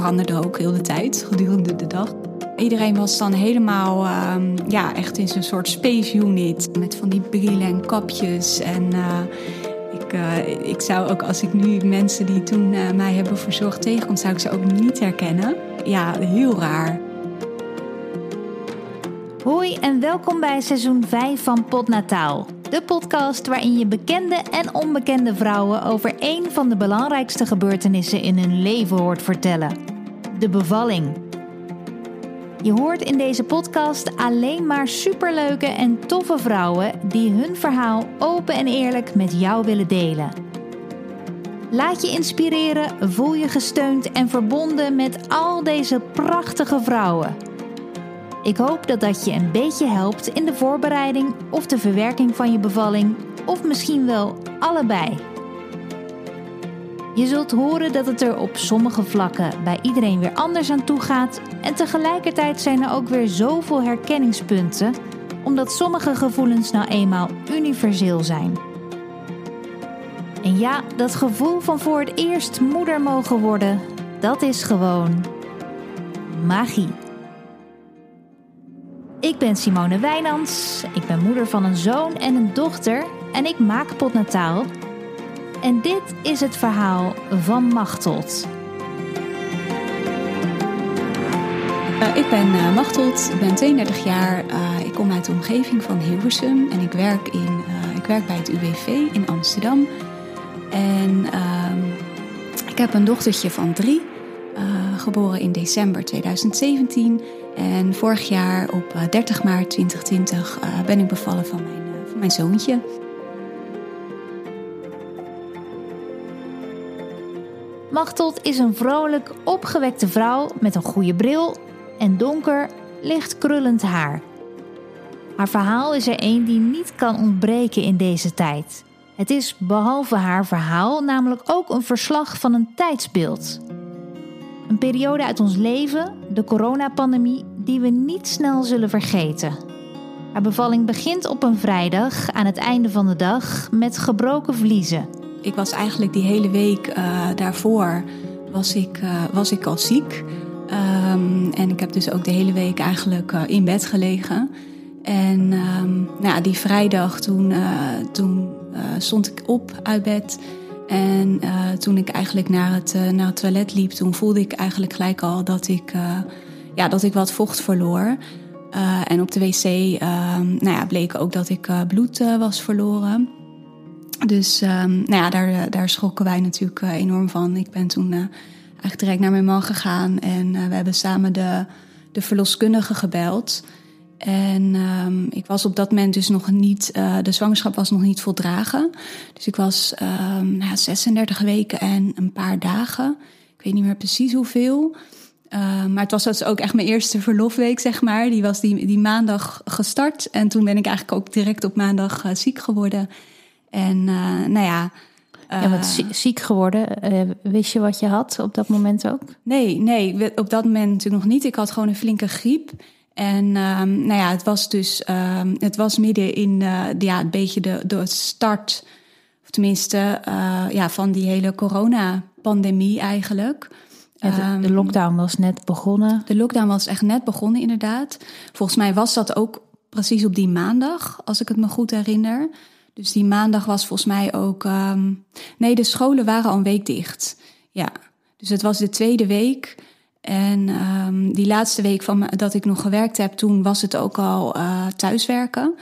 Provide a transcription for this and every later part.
veranderden ook heel de tijd, gedurende de dag. Iedereen was dan helemaal ehm, ja, echt in zo'n soort space unit. Met van die brillen en kapjes. En uh, ik, uh, ik zou ook, als ik nu mensen die toen uh, mij hebben verzorgd tegenkom, zou ik ze ook niet herkennen. Ja, heel raar. Hoi en welkom bij seizoen 5 van Potnataal. De podcast waarin je bekende en onbekende vrouwen over één van de belangrijkste gebeurtenissen in hun leven hoort vertellen: de bevalling. Je hoort in deze podcast alleen maar superleuke en toffe vrouwen die hun verhaal open en eerlijk met jou willen delen. Laat je inspireren, voel je gesteund en verbonden met al deze prachtige vrouwen. Ik hoop dat dat je een beetje helpt in de voorbereiding of de verwerking van je bevalling, of misschien wel allebei. Je zult horen dat het er op sommige vlakken bij iedereen weer anders aan toe gaat en tegelijkertijd zijn er ook weer zoveel herkenningspunten, omdat sommige gevoelens nou eenmaal universeel zijn. En ja, dat gevoel van voor het eerst moeder mogen worden, dat is gewoon magie. Ik ben Simone Wijnands, ik ben moeder van een zoon en een dochter en ik maak potnataal. En dit is het verhaal van Machteld. Uh, ik ben uh, Machteld, ik ben 32 jaar. Uh, ik kom uit de omgeving van Hilversum en ik werk, in, ik werk bij het UWV in Amsterdam. En ehm, ik heb een dochtertje van drie, geboren in december 2017. En vorig jaar op 30 maart 2020 ben ik bevallen van mijn, van mijn zoontje. Machteld is een vrolijk, opgewekte vrouw met een goede bril en donker, licht krullend haar. Haar verhaal is er een die niet kan ontbreken in deze tijd. Het is behalve haar verhaal namelijk ook een verslag van een tijdsbeeld. Een periode uit ons leven, de coronapandemie, die we niet snel zullen vergeten. Haar bevalling begint op een vrijdag aan het einde van de dag met gebroken vliezen. Ik was eigenlijk die hele week uh, daarvoor was ik, uh, was ik al ziek. Um, en ik heb dus ook de hele week eigenlijk uh, in bed gelegen. En um, nou ja, die vrijdag toen, toen stond ik op uit bed. En toen ik eigenlijk naar het, naar het toilet liep, toen voelde ik eigenlijk gelijk al dat ik, ja, dat ik wat vocht verloor. en op de wc nou ja, bleek ook dat ik bloed was verloren. Dus um, nou ja, daar, daar schrokken wij natuurlijk uh, enorm van. Ik ben toen uh, eigenlijk direct naar mijn man gegaan en we hebben samen de, de verloskundige gebeld. En um, ik was op dat moment dus nog niet, de zwangerschap was nog niet voldragen. Dus ik was um, nou ja, 36 weken en een paar dagen. Ik weet niet meer precies hoeveel. maar het was dus ook echt mijn eerste verlofweek, zeg maar. Die was die, die maandag gestart. En toen ben ik eigenlijk ook direct op maandag ziek geworden. En uh, nou ja. Uh, ja, wat ziek geworden. Uh, wist je wat je had op dat moment ook? Nee, nee, op dat moment natuurlijk nog niet. Ik had gewoon een flinke griep. En um, nou ja, het was dus, um, het was midden in ja, een beetje de, de start, of tenminste, ja, van die hele coronapandemie eigenlijk. Ja, de, de, ehm, lockdown was net begonnen. De lockdown was echt net begonnen, inderdaad. Volgens mij was dat ook precies op die maandag, als ik het me goed herinner. Dus die maandag was volgens mij ook. Um, nee, de scholen waren al een week dicht. Ja, dus het was de tweede week. En um, die laatste week van dat ik nog gewerkt heb, toen was het ook al uh, thuiswerken,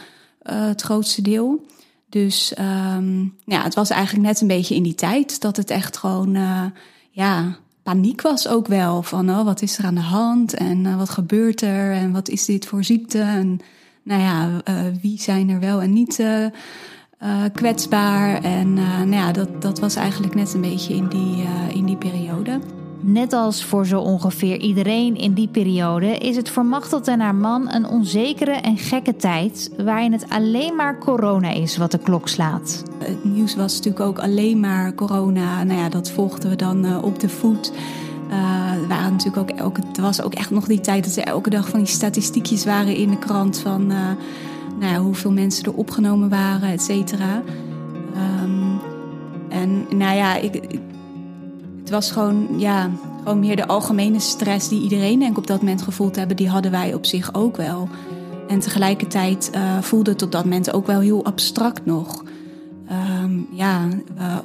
uh, het grootste deel. Dus um, ja, het was eigenlijk net een beetje in die tijd dat het echt gewoon, uh, ja, paniek was ook wel. Van oh, wat is er aan de hand en wat gebeurt er en wat is dit voor ziekte? En nou ja, wie zijn er wel en niet uh, kwetsbaar. En uh, nou ja, dat, dat was eigenlijk net een beetje in die, uh, in die periode. Net als voor zo ongeveer iedereen in die periode is het voor Machteld en haar man een onzekere en gekke tijd waarin het alleen maar corona is wat de klok slaat. Het nieuws was natuurlijk ook alleen maar corona. Nou ja, dat volgden we dan op de voet. Uh, waren natuurlijk ook elke, het was ook echt nog die tijd dat er elke dag van die statistiekjes waren in de krant van uh, nou hoeveel mensen er opgenomen waren, et cetera. Um, en nou ja, ik, het was gewoon, ja, gewoon meer de algemene stress die iedereen denk ik op dat moment gevoeld hebben, die hadden wij op zich ook wel. En tegelijkertijd uh, voelde het op dat moment ook wel heel abstract nog. Um, ja,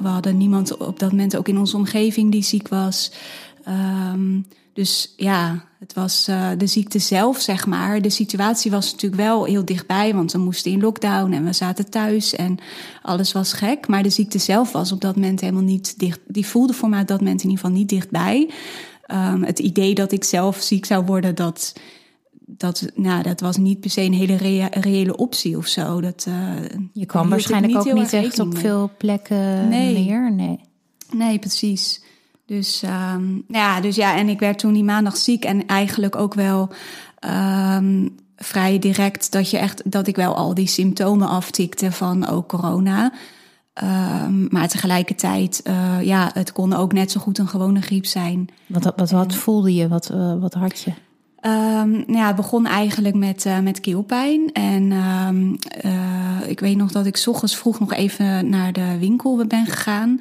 we, hadden niemand op dat moment ook in onze omgeving die ziek was. Um, dus ja, het was uh, de ziekte zelf, zeg maar. De situatie was natuurlijk wel heel dichtbij, want we moesten in lockdown en we zaten thuis en alles was gek. Maar de ziekte zelf was op dat moment helemaal niet dicht. Die voelde voor mij op dat moment in ieder geval niet dichtbij. Um, het idee dat ik zelf ziek zou worden, dat, dat, nou, dat was niet per se een hele reële optie of zo. Dat, uh, Je kwam waarschijnlijk ook niet echt op veel plekken nee. meer. Nee. nee, precies. Dus, um, ja, dus ja, en ik werd toen die maandag ziek en eigenlijk ook wel um, vrij direct dat je echt dat ik wel al die symptomen aftikte van ook corona. Um, maar tegelijkertijd, uh, ja, het kon ook net zo goed een gewone griep zijn. Wat, wat, wat voelde je? Wat, uh, wat had je? Um, nou ja, het begon eigenlijk met, uh, met keelpijn. En um, ik weet nog dat ik s ochtends vroeg nog even naar de winkel ben gegaan.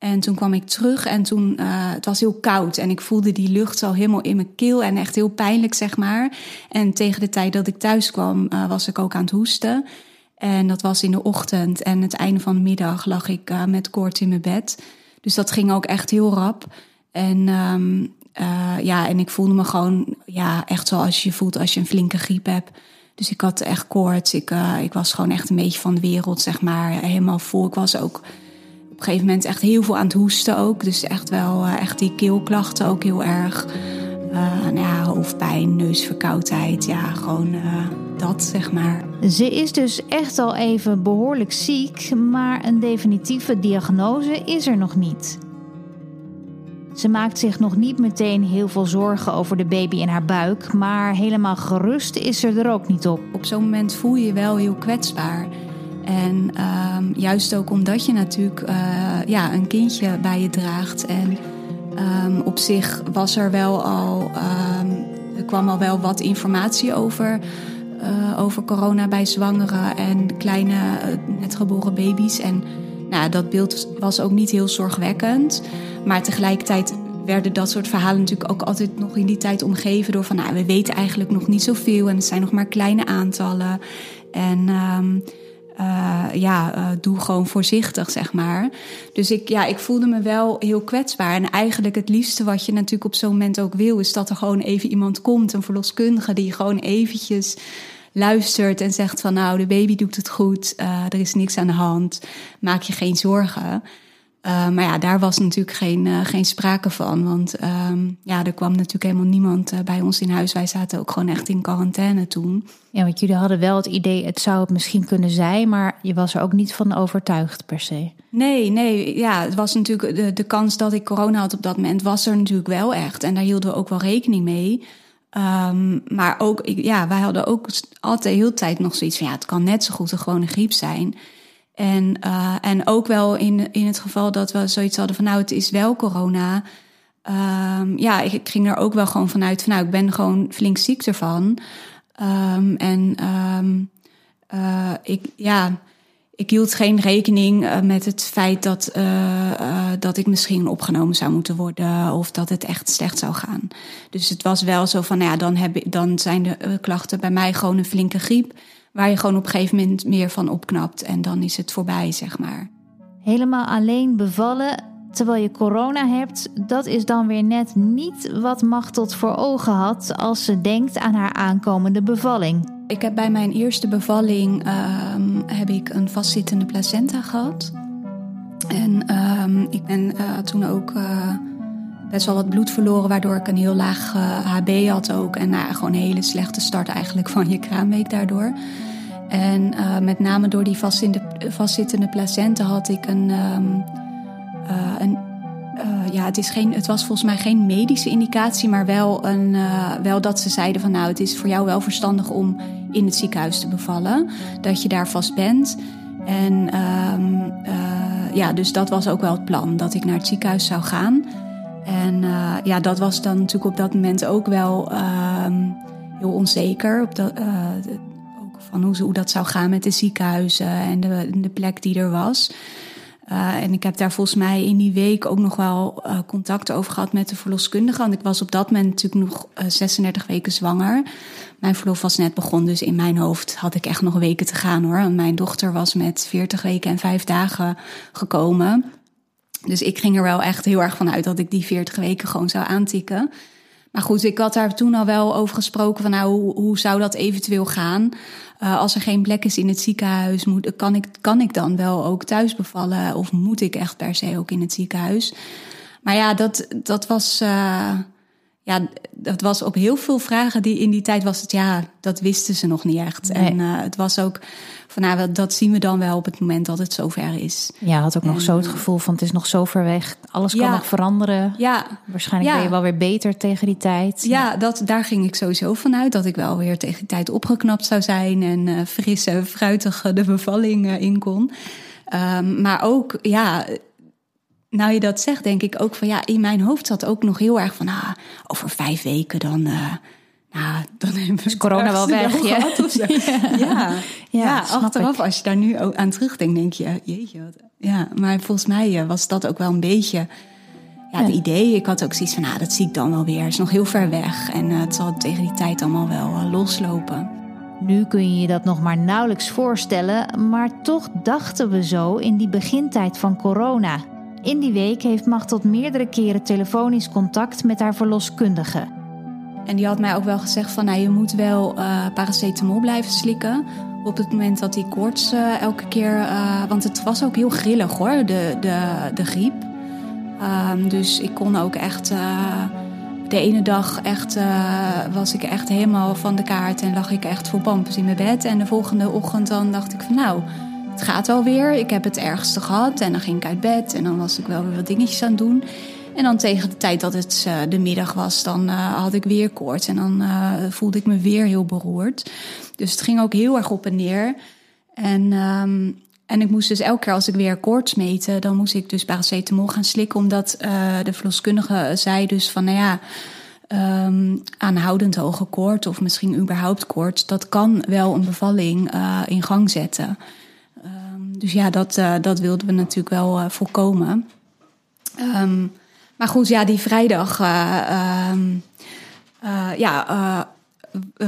En toen kwam ik terug en toen, uh, het was heel koud en ik voelde die lucht al helemaal in mijn keel en echt heel pijnlijk, zeg maar. En tegen de tijd dat ik thuis kwam, uh, was ik ook aan het hoesten. En dat was in de ochtend en het einde van de middag lag ik uh, met koorts in mijn bed. Dus dat ging ook echt heel rap. En um, ja, en ik voelde me gewoon ja, echt zoals je voelt als je een flinke griep hebt. Dus ik had echt koorts. Ik, ik was gewoon echt een beetje van de wereld, zeg maar. Helemaal vol. Ik was ook een gegeven moment echt heel veel aan het hoesten ook. Dus echt wel uh, echt die keelklachten ook heel erg. Uh, nou ja, hoofdpijn, neusverkoudheid. Ja, gewoon uh, dat zeg maar. Ze is dus echt al even behoorlijk ziek, maar een definitieve diagnose is er nog niet. Ze maakt zich nog niet meteen heel veel zorgen over de baby in haar buik, maar helemaal gerust is ze er ook niet op. Op zo'n moment voel je je wel heel kwetsbaar. En um, juist ook omdat je natuurlijk uh, ja, een kindje bij je draagt. En um, op zich was er wel al, er kwam al wel wat informatie over, uh, over corona bij zwangeren en kleine uh, net geboren baby's. En nou, dat beeld was ook niet heel zorgwekkend. Maar tegelijkertijd werden dat soort verhalen natuurlijk ook altijd nog in die tijd omgeven door van nou, we weten eigenlijk nog niet zoveel en het zijn nog maar kleine aantallen. En uh, ja, uh, doe gewoon voorzichtig, zeg maar. Dus ik, ja, ik voelde me wel heel kwetsbaar. En eigenlijk het liefste wat je natuurlijk op zo'n moment ook wil... is dat er gewoon even iemand komt, een verloskundige... die gewoon eventjes luistert en zegt van... nou, de baby doet het goed, uh, er is niks aan de hand, maak je geen zorgen... Uh, maar ja, daar was natuurlijk geen, uh, geen sprake van. Want um, ja, er kwam natuurlijk helemaal niemand uh, bij ons in huis. Wij zaten ook gewoon echt in quarantaine toen. Ja, want jullie hadden wel het idee, het zou het misschien kunnen zijn, maar je was er ook niet van overtuigd per se. Nee, nee, ja, het was natuurlijk de, de kans dat ik corona had op dat moment, was er natuurlijk wel echt. En daar hielden we ook wel rekening mee. Um, maar ook, ja, wij hadden ook altijd heel tijd nog zoiets van, ja, het kan net zo goed een gewone griep zijn. En, uh, en ook wel in, in het geval dat we zoiets hadden van, nou, het is wel corona. Um, ja, ik, ging er ook wel gewoon vanuit van, nou, ik ben gewoon flink ziek ervan. Um, en um, uh, ik, ja, ik hield geen rekening uh, met het feit dat, dat ik misschien opgenomen zou moeten worden of dat het echt slecht zou gaan. Dus het was wel zo van, nou ja, dan, heb dan zijn de klachten bij mij gewoon een flinke griep waar je gewoon op een gegeven moment meer van opknapt en dan is het voorbij, zeg maar. Helemaal alleen bevallen terwijl je corona hebt, dat is dan weer net niet wat Machtot voor ogen had als ze denkt aan haar aankomende bevalling. Ik heb bij mijn eerste bevalling um, heb ik een vastzittende placenta gehad. En um, ik ben uh, toen ook uh, best wel wat bloed verloren, waardoor ik een heel laag uh, eh, HB had ook. En nou, gewoon een hele slechte start eigenlijk van je kraamweek daardoor. En uh, met name door die vastzittende placenta had ik een, um, uh, een ja, het, is geen, het was volgens mij geen medische indicatie, maar wel, een, wel dat ze zeiden van nou, het is voor jou wel verstandig om in het ziekenhuis te bevallen, dat je daar vast bent. En um, ja, dus dat was ook wel het plan, dat ik naar het ziekenhuis zou gaan. En uh, ja, dat was dan natuurlijk op dat moment ook wel uh, heel onzeker. Op dat, uh, ook van hoe, hoe dat zou gaan met de ziekenhuizen en de, de plek die er was. Uh, en ik heb daar volgens mij in die week ook nog wel contact over gehad met de verloskundige. Want ik was op dat moment natuurlijk nog uh, 36 weken zwanger. Mijn verlof was net begonnen, dus in mijn hoofd had ik echt nog weken te gaan hoor. Mijn dochter was met 40 weken en 5 dagen gekomen. Dus ik ging er wel echt heel erg van uit dat ik die 40 weken gewoon zou aantikken. Maar goed, ik had daar toen al wel over gesproken van nou, hoe, hoe zou dat eventueel gaan? Uh, als er geen plek is in het ziekenhuis, moet, kan, ik, kan ik dan wel ook thuis bevallen? Of moet ik echt per se ook in het ziekenhuis? Maar ja, dat, dat was. Uh, ja, dat was op heel veel vragen die in die tijd was het ja, dat wisten ze nog niet echt. Nee. En uh, het was ook van nou, dat zien we dan wel op het moment dat het zover is. Ja, had ook nog zo het gevoel van het is nog zo ver weg. Alles kan nog veranderen. Ja. Waarschijnlijk ja. ben je wel weer beter tegen die tijd. Ja, dat, daar ging ik sowieso vanuit. Dat ik wel weer tegen die tijd opgeknapt zou zijn. En uh, frisse, fruitige de bevalling uh, in kon. Um, maar ook, ja, nou je dat zegt, denk ik ook van ja, in mijn hoofd zat ook nog heel erg van ah, over vijf weken dan. Uh, nou, dan hebben we is corona wel weg. Ja. ja. ja. ja, ja achteraf, ik. als je daar nu ook aan terugdenkt, denk je, jeetje. Wat, ja, maar volgens mij was dat ook wel een beetje ja, het idee. Ik had ook zoiets van, nou, dat zie ik dan wel weer. Het is nog heel ver weg en uh, het zal tegen die tijd allemaal wel uh, loslopen. Nu kun je je dat nog maar nauwelijks voorstellen, maar toch dachten we zo in die begintijd van corona. In die week heeft Machteld meerdere keren telefonisch contact met haar verloskundige. En die had mij ook wel gezegd van, nou, je moet wel uh, paracetamol blijven slikken. Op het moment dat die koorts uh, elke keer... Uh, want het was ook heel grillig hoor, de, de, de griep. Um, dus ik kon ook echt... de ene dag echt, was ik echt helemaal van de kaart en lag ik echt voor pampus in mijn bed. En de volgende ochtend dan dacht ik van nou, het gaat alweer. Ik heb het ergste gehad. En dan ging ik uit bed en dan was ik wel weer wat dingetjes aan het doen. En dan tegen de tijd dat het uh, de middag was, dan uh, had ik weer koorts. En dan uh, voelde ik me weer heel beroerd. Dus het ging ook heel erg op en neer. En, um, en ik moest dus elke keer als ik weer koorts meten, dan moest ik dus paracetamol gaan slikken. Omdat de verloskundige zei dus van, nou ja, um, aanhoudend hoge koorts of misschien überhaupt koorts, dat kan wel een bevalling in gang zetten. Dus ja, dat, dat wilden we natuurlijk wel voorkomen. Um, maar goed, ja, die vrijdag um, uh, ja,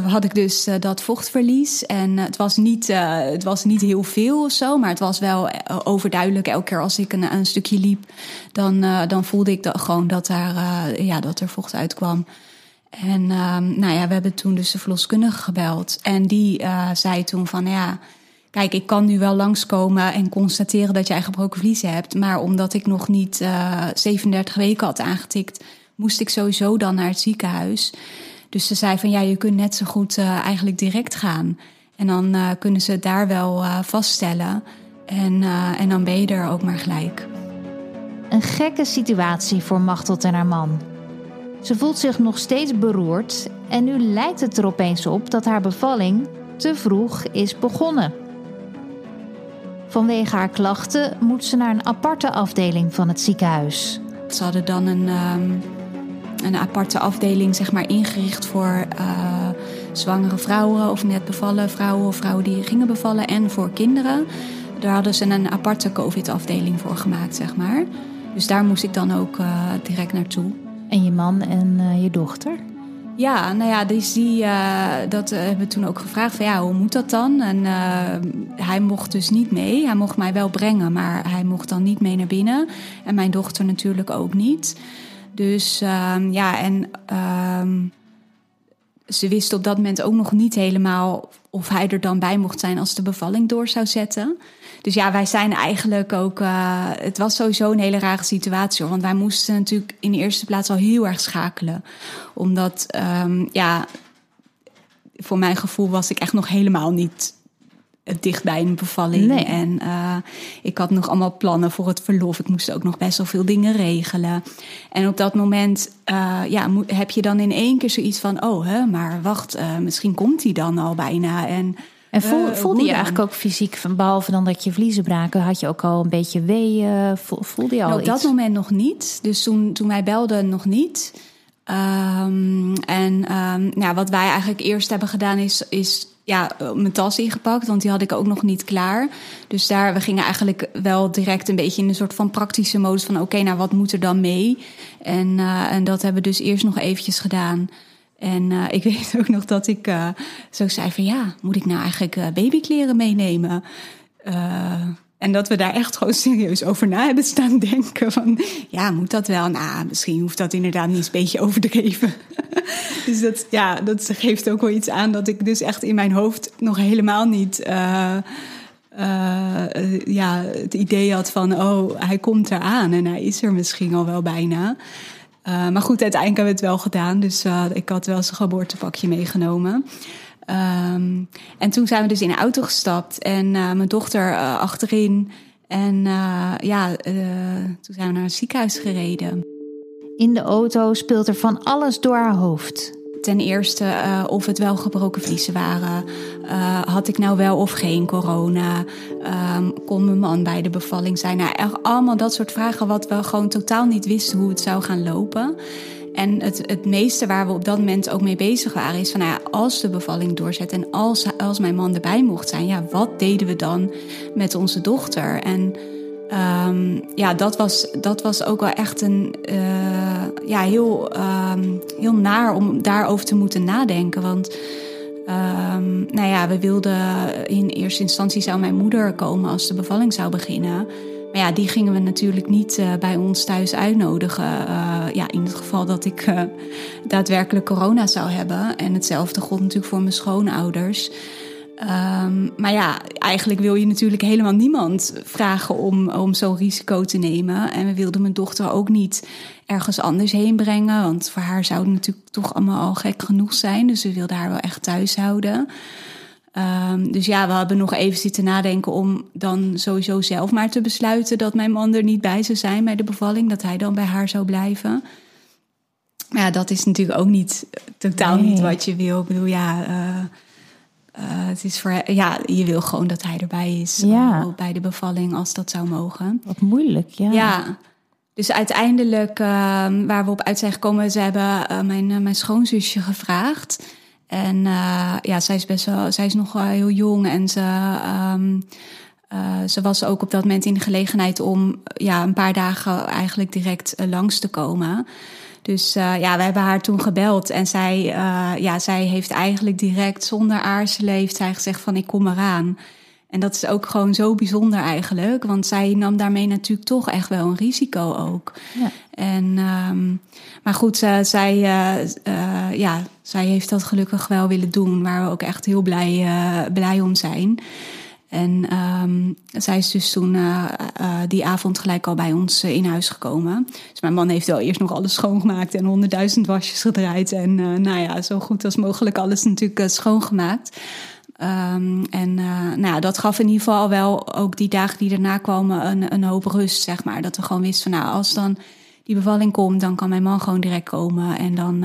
had ik dus dat vochtverlies. En het, was niet, het was niet heel veel of zo, maar het was wel overduidelijk. Elke keer als ik een, een stukje liep, dan, dan voelde ik dat, gewoon dat, daar, ja, dat er vocht uitkwam. En um, nou ja, we hebben toen dus de verloskundige gebeld. En die zei toen van ja kijk, ik kan nu wel langskomen en constateren dat jij gebroken vlies hebt. Maar omdat ik nog niet uh, 37 weken had aangetikt, moest ik sowieso dan naar het ziekenhuis. Dus ze zei van ja, je kunt net zo goed uh, eigenlijk direct gaan. En dan uh, kunnen ze het daar wel vaststellen. En, en dan ben je er ook maar gelijk. Een gekke situatie voor Machteld en haar man. Ze voelt zich nog steeds beroerd en nu lijkt het er opeens op dat haar bevalling te vroeg is begonnen. Vanwege haar klachten moet ze naar een aparte afdeling van het ziekenhuis. Ze hadden dan een, um, een aparte afdeling zeg maar, ingericht voor uh, zwangere vrouwen of net bevallen vrouwen of vrouwen die gingen bevallen en voor kinderen. Daar hadden ze een aparte COVID-afdeling voor gemaakt, zeg maar. Dus daar moest ik dan ook uh, direct naartoe. En je man en uh, je dochter? Ja, nou ja, dus die, uh, dat uh, hebben we toen ook gevraagd van ja, hoe moet dat dan? En uh, hij mocht dus niet mee. Hij mocht mij wel brengen, maar hij mocht dan niet mee naar binnen. En mijn dochter natuurlijk ook niet. Dus ja, en ze wisten op dat moment ook nog niet helemaal of hij er dan bij mocht zijn als de bevalling door zou zetten. Dus ja, wij zijn eigenlijk ook. Uh, het was sowieso een hele rare situatie. Want wij moesten natuurlijk in de eerste plaats al heel erg schakelen. Omdat, um, ja, voor mijn gevoel was ik echt nog helemaal niet dicht bij een bevalling. Nee. En uh, ik had nog allemaal plannen voor het verlof. Ik moest ook nog best wel veel dingen regelen. En op dat moment uh, ja, heb je dan in één keer zoiets van: oh, hè, maar wacht, uh, misschien komt hij dan al bijna. En, en voel, voelde je dan? eigenlijk ook fysiek, van, behalve dan dat je vliezen braken, had je ook al een beetje weeën? Voelde je al nou, iets? Op dat moment nog niet. Dus toen, toen wij belden, nog niet. Um, en um, nou, wat wij eigenlijk eerst hebben gedaan is, is ja, mijn tas ingepakt, want die had ik ook nog niet klaar. Dus daar, we gingen eigenlijk wel direct een beetje in een soort van praktische modus van... oké, nou wat moet er dan mee? En, uh, en dat hebben we dus eerst nog eventjes gedaan. En uh, ik weet ook nog dat ik uh, zo zei van... ja, moet ik nou eigenlijk babykleren meenemen? En dat we daar echt gewoon serieus over na hebben staan denken. Van ja, moet dat wel? Nou, misschien hoeft dat inderdaad niet een beetje overdreven. dus dat, ja, dat geeft ook wel iets aan dat ik dus echt in mijn hoofd nog helemaal niet. Ja, het idee had van, oh, hij komt eraan en hij is er misschien al wel bijna. Uh, maar goed, uiteindelijk hebben we het wel gedaan. Dus ik had wel zijn geboortepakje meegenomen. Um, en toen zijn we dus in de auto gestapt en uh, mijn dochter achterin. En ja, toen zijn we naar het ziekenhuis gereden. In de auto speelt er van alles door haar hoofd. Ten eerste uh, of het wel gebroken vliezen waren. Uh, had ik nou wel of geen corona? Um, kon mijn man bij de bevalling zijn? Nou, allemaal dat soort vragen wat we gewoon totaal niet wisten hoe het zou gaan lopen. En het, het meeste waar we op dat moment ook mee bezig waren, is van nou ja, als de bevalling doorzet en als, als mijn man erbij mocht zijn, ja, wat deden we dan met onze dochter? En um, ja, dat was, dat was ook wel echt een uh, ja, heel, um, heel naar om daarover te moeten nadenken. Want um, nou ja, we wilden in eerste instantie zou mijn moeder komen als de bevalling zou beginnen. Maar ja, die gingen we natuurlijk niet uh, bij ons thuis uitnodigen. Uh, ja, in het geval dat ik daadwerkelijk corona zou hebben. En hetzelfde gold natuurlijk voor mijn schoonouders. Um, maar ja, eigenlijk wil je natuurlijk helemaal niemand vragen om, om zo'n risico te nemen. En we wilden mijn dochter ook niet ergens anders heen brengen. Want voor haar zou het natuurlijk toch allemaal al gek genoeg zijn. Dus we wilden haar wel echt thuis houden. Um, dus ja, we hebben nog even zitten nadenken om dan sowieso zelf maar te besluiten dat mijn man er niet bij zou zijn bij de bevalling, dat hij dan bij haar zou blijven. Maar ja, dat is natuurlijk ook niet totaal nee. niet wat je wil. Ik bedoel, ja, uh, uh, het is voor, ja, je wil gewoon dat hij erbij is ja. bij de bevalling als dat zou mogen. Wat moeilijk, ja. Ja. Dus uiteindelijk, uh, waar we op uit zijn gekomen, ze hebben uh, mijn, mijn schoonzusje gevraagd. En ja, zij is best wel, zij is nog heel jong en ze, um, uh, ze was ook op dat moment in de gelegenheid om ja, een paar dagen eigenlijk direct langs te komen. Dus uh, ja, we hebben haar toen gebeld en zij, uh, ja, zij heeft eigenlijk direct zonder aarzelen heeft zij gezegd van ik kom eraan. En dat is ook gewoon zo bijzonder eigenlijk, want zij nam daarmee natuurlijk toch echt wel een risico ook. Ja. En, um, maar goed, uh, zij, ja, zij heeft dat gelukkig wel willen doen, waar we ook echt heel blij, blij om zijn. En um, zij is dus toen die avond gelijk al bij ons in huis gekomen. Dus mijn man heeft wel eerst nog alles schoongemaakt en honderdduizend wasjes gedraaid. En nou ja, zo goed als mogelijk alles natuurlijk schoongemaakt. Um, en nou ja, dat gaf in ieder geval wel ook die dagen die daarna kwamen een, een hoop rust, zeg maar. Dat we gewoon wisten van nou, als dan die bevalling komt, dan kan mijn man gewoon direct komen. En dan,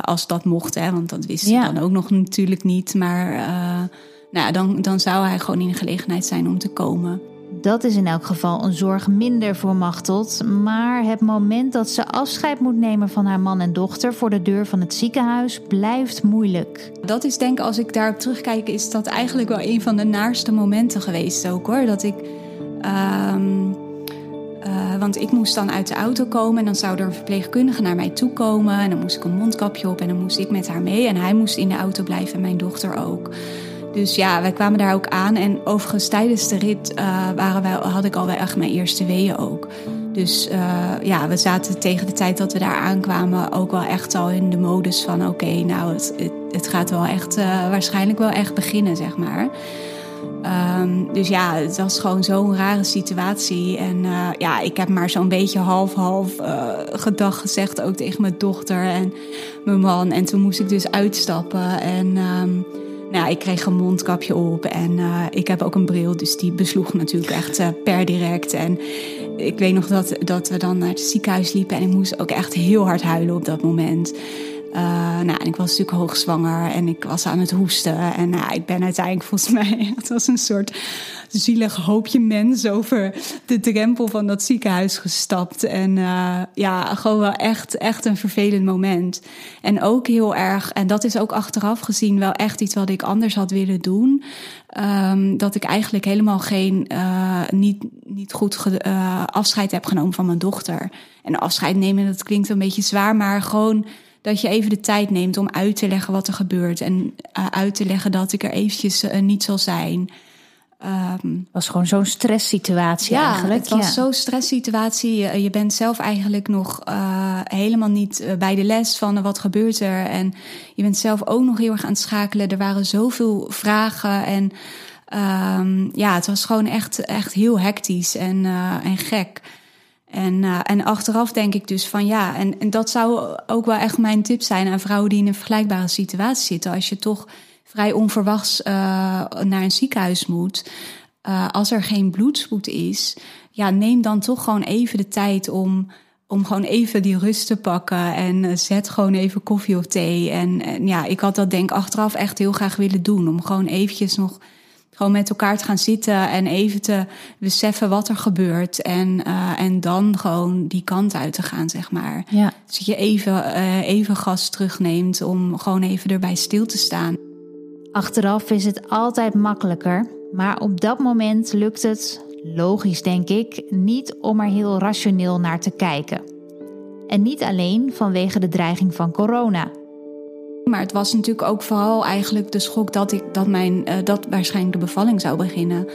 als dat mocht, hè, want dat wist ja. dan ook nog natuurlijk niet. Maar nou dan, dan zou hij gewoon in de gelegenheid zijn om te komen. Dat is in elk geval een zorg minder voor Machteld. Maar het moment dat ze afscheid moet nemen van haar man en dochter voor de deur van het ziekenhuis blijft moeilijk. Dat is denk ik, als ik daarop terugkijk, is dat eigenlijk wel een van de naarste momenten geweest ook hoor. Dat ik. Um, uh, want ik moest dan uit de auto komen en dan zou er een verpleegkundige naar mij toe komen. En dan moest ik een mondkapje op en dan moest ik met haar mee. En hij moest in de auto blijven en mijn dochter ook. Dus ja, wij kwamen daar ook aan. En overigens tijdens de rit uh, waren wij, had ik al wel echt mijn eerste weeën ook. Dus uh, ja, we zaten tegen de tijd dat we daar aankwamen ook wel echt al in de modus van... oké, nou, het, het, gaat wel echt, uh, waarschijnlijk wel echt beginnen, zeg maar. Um, dus ja, het was gewoon zo'n rare situatie. En ja, ik heb maar zo'n beetje half-half gedag gezegd ook tegen mijn dochter en mijn man. En toen moest ik dus uitstappen en... Um, nou, ik kreeg een mondkapje op en uh, ik heb ook een bril, dus die besloeg natuurlijk echt uh, per direct. En ik weet nog dat, dat we dan naar het ziekenhuis liepen en ik moest ook echt heel hard huilen op dat moment. Uh, nou, en ik was natuurlijk hoogzwanger en ik was aan het hoesten. En nou, ik ben uiteindelijk volgens mij, het was een soort, zielig hoopje mens over de drempel van dat ziekenhuis gestapt. En uh, ja, gewoon wel echt, echt een vervelend moment. En ook heel erg, en dat is ook achteraf gezien wel echt iets wat ik anders had willen doen. Um, dat ik eigenlijk helemaal geen, uh, niet, niet goed uh, afscheid heb genomen van mijn dochter. En afscheid nemen, dat klinkt een beetje zwaar, maar gewoon dat je even de tijd neemt om uit te leggen wat er gebeurt. En uit te leggen dat ik er eventjes niet zal zijn. Um, was gewoon zo'n stresssituatie ja, eigenlijk. Het was ja. zo'n stresssituatie. Je, je, bent zelf eigenlijk nog uh, helemaal niet bij de les van wat gebeurt er. En je bent zelf ook nog heel erg aan het schakelen. Er waren zoveel vragen. En um, ja, het was gewoon echt, echt heel hectisch en, en gek. En, en achteraf denk ik dus van ja, en, en dat zou ook wel echt mijn tip zijn aan vrouwen die in een vergelijkbare situatie zitten. Als je toch vrij onverwachts uh, naar een ziekenhuis moet, uh, als er geen bloedspoed is, ja, neem dan toch gewoon even de tijd om, om gewoon even die rust te pakken en zet gewoon even koffie of thee. En, en ja, ik had dat denk achteraf echt heel graag willen doen, om gewoon eventjes nog gewoon met elkaar te gaan zitten en even te beseffen wat er gebeurt. En, uh, en dan gewoon die kant uit te gaan, zeg maar. Ja. Dus dat je even, uh, even gas terugneemt om gewoon even erbij stil te staan. Achteraf is het altijd makkelijker. Maar op dat moment lukt het, logisch denk ik, niet om er heel rationeel naar te kijken. En niet alleen vanwege de dreiging van corona. Maar het was natuurlijk ook vooral eigenlijk de schok dat, ik, dat, mijn, uh, dat waarschijnlijk de bevalling zou beginnen.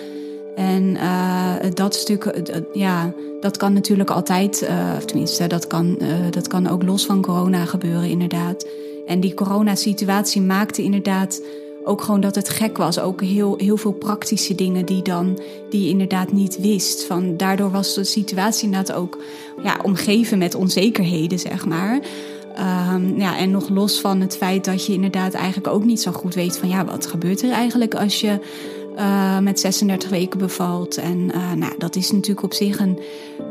En uh, dat stuk, uh, ja, dat kan natuurlijk altijd, tenminste, dat kan, dat kan ook los van corona gebeuren, inderdaad. En die coronasituatie maakte inderdaad ook gewoon dat het gek was. Ook heel, heel veel praktische dingen die, dan, die je inderdaad niet wist. Van, daardoor was de situatie inderdaad ook ja, omgeven met onzekerheden, zeg maar. Um, ja, en nog los van het feit dat je inderdaad eigenlijk ook niet zo goed weet van ja, wat gebeurt er eigenlijk als je uh, met 36 weken bevalt. En uh, nou, dat is natuurlijk op zich een,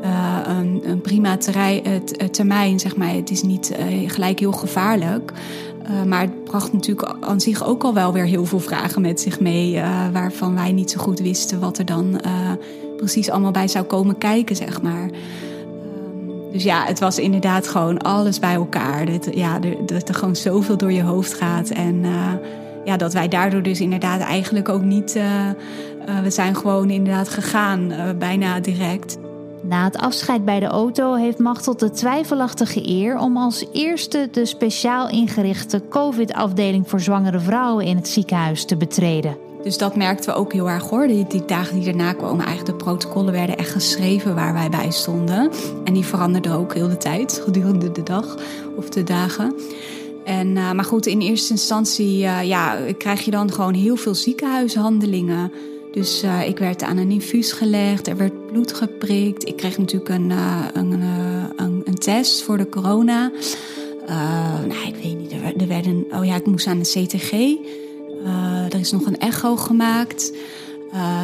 uh, een, een, prima termijn, zeg maar. Het is niet gelijk heel gevaarlijk. Maar het bracht natuurlijk aan zich ook al wel weer heel veel vragen met zich mee, waarvan wij niet zo goed wisten wat er dan precies allemaal bij zou komen kijken, zeg maar. Dus ja, het was inderdaad gewoon alles bij elkaar. Dat, ja, dat er gewoon zoveel door je hoofd gaat. En ja, dat wij daardoor dus inderdaad eigenlijk ook niet... We zijn gewoon inderdaad gegaan, bijna direct. Na het afscheid bij de auto heeft Machteld de twijfelachtige eer... om als eerste de speciaal ingerichte covid-afdeling voor zwangere vrouwen in het ziekenhuis te betreden. Dus dat merkten we ook heel erg hoor. Die, die, dagen die daarna kwamen, eigenlijk de protocollen werden echt geschreven waar wij bij stonden. En die veranderden ook heel de tijd, gedurende de dag of de dagen. En, uh, maar goed, in eerste instantie uh, ja, krijg je dan gewoon heel veel ziekenhuishandelingen. Dus uh, ik werd aan een infuus gelegd, er werd bloed geprikt. Ik kreeg natuurlijk een, een, een, een, test voor de corona. nou, ik weet niet, er, er werd een, oh ja, ik moest aan de CTG. Uh, er is nog een echo gemaakt.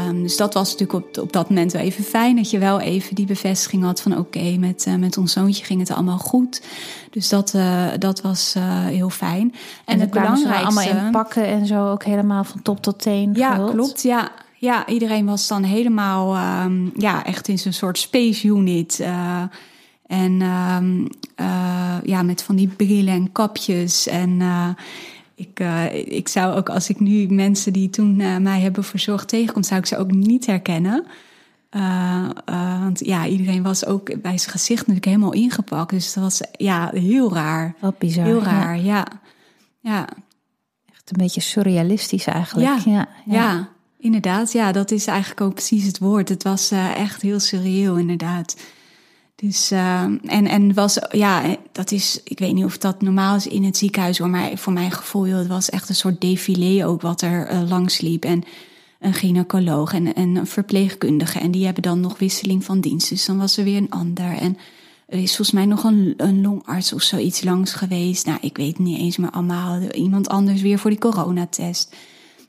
Um, dus dat was natuurlijk op, op dat moment wel even fijn. Dat je wel even die bevestiging had van oké, okay, met, uh, met ons zoontje ging het allemaal goed. Dus dat, uh, dat was heel fijn. En, en het belangrijkste... allemaal in pakken en zo ook helemaal van top tot teen Ja, gehuld. klopt. Ja, ja, iedereen was dan helemaal um, ja, echt in zo'n soort space unit. en um, ja, met van die brillen en kapjes en ik, uh, ik zou ook, als ik nu mensen die toen mij hebben verzorgd tegenkom, zou ik ze ook niet herkennen. Uh, want ja, iedereen was ook bij zijn gezicht natuurlijk helemaal ingepakt. Dus dat was ja, heel raar. Wat bizar. Heel raar, ja. ja. ja. Echt een beetje surrealistisch eigenlijk. Ja, ja, ja. Inderdaad. Ja, dat is eigenlijk ook precies het woord. Het was echt heel surreal, inderdaad. Dus, uh, en, en was, ja, dat is, ik weet niet of dat normaal is in het ziekenhuis maar voor mijn gevoel, het was echt een soort défilé ook wat er uh, langs liep. En een gynaecoloog en, en een verpleegkundige. En die hebben dan nog wisseling van dienst. Dus dan was er weer een ander. En er is volgens mij nog een, een longarts of zoiets langs geweest. Nou, ik weet niet eens, maar allemaal iemand anders weer voor die coronatest.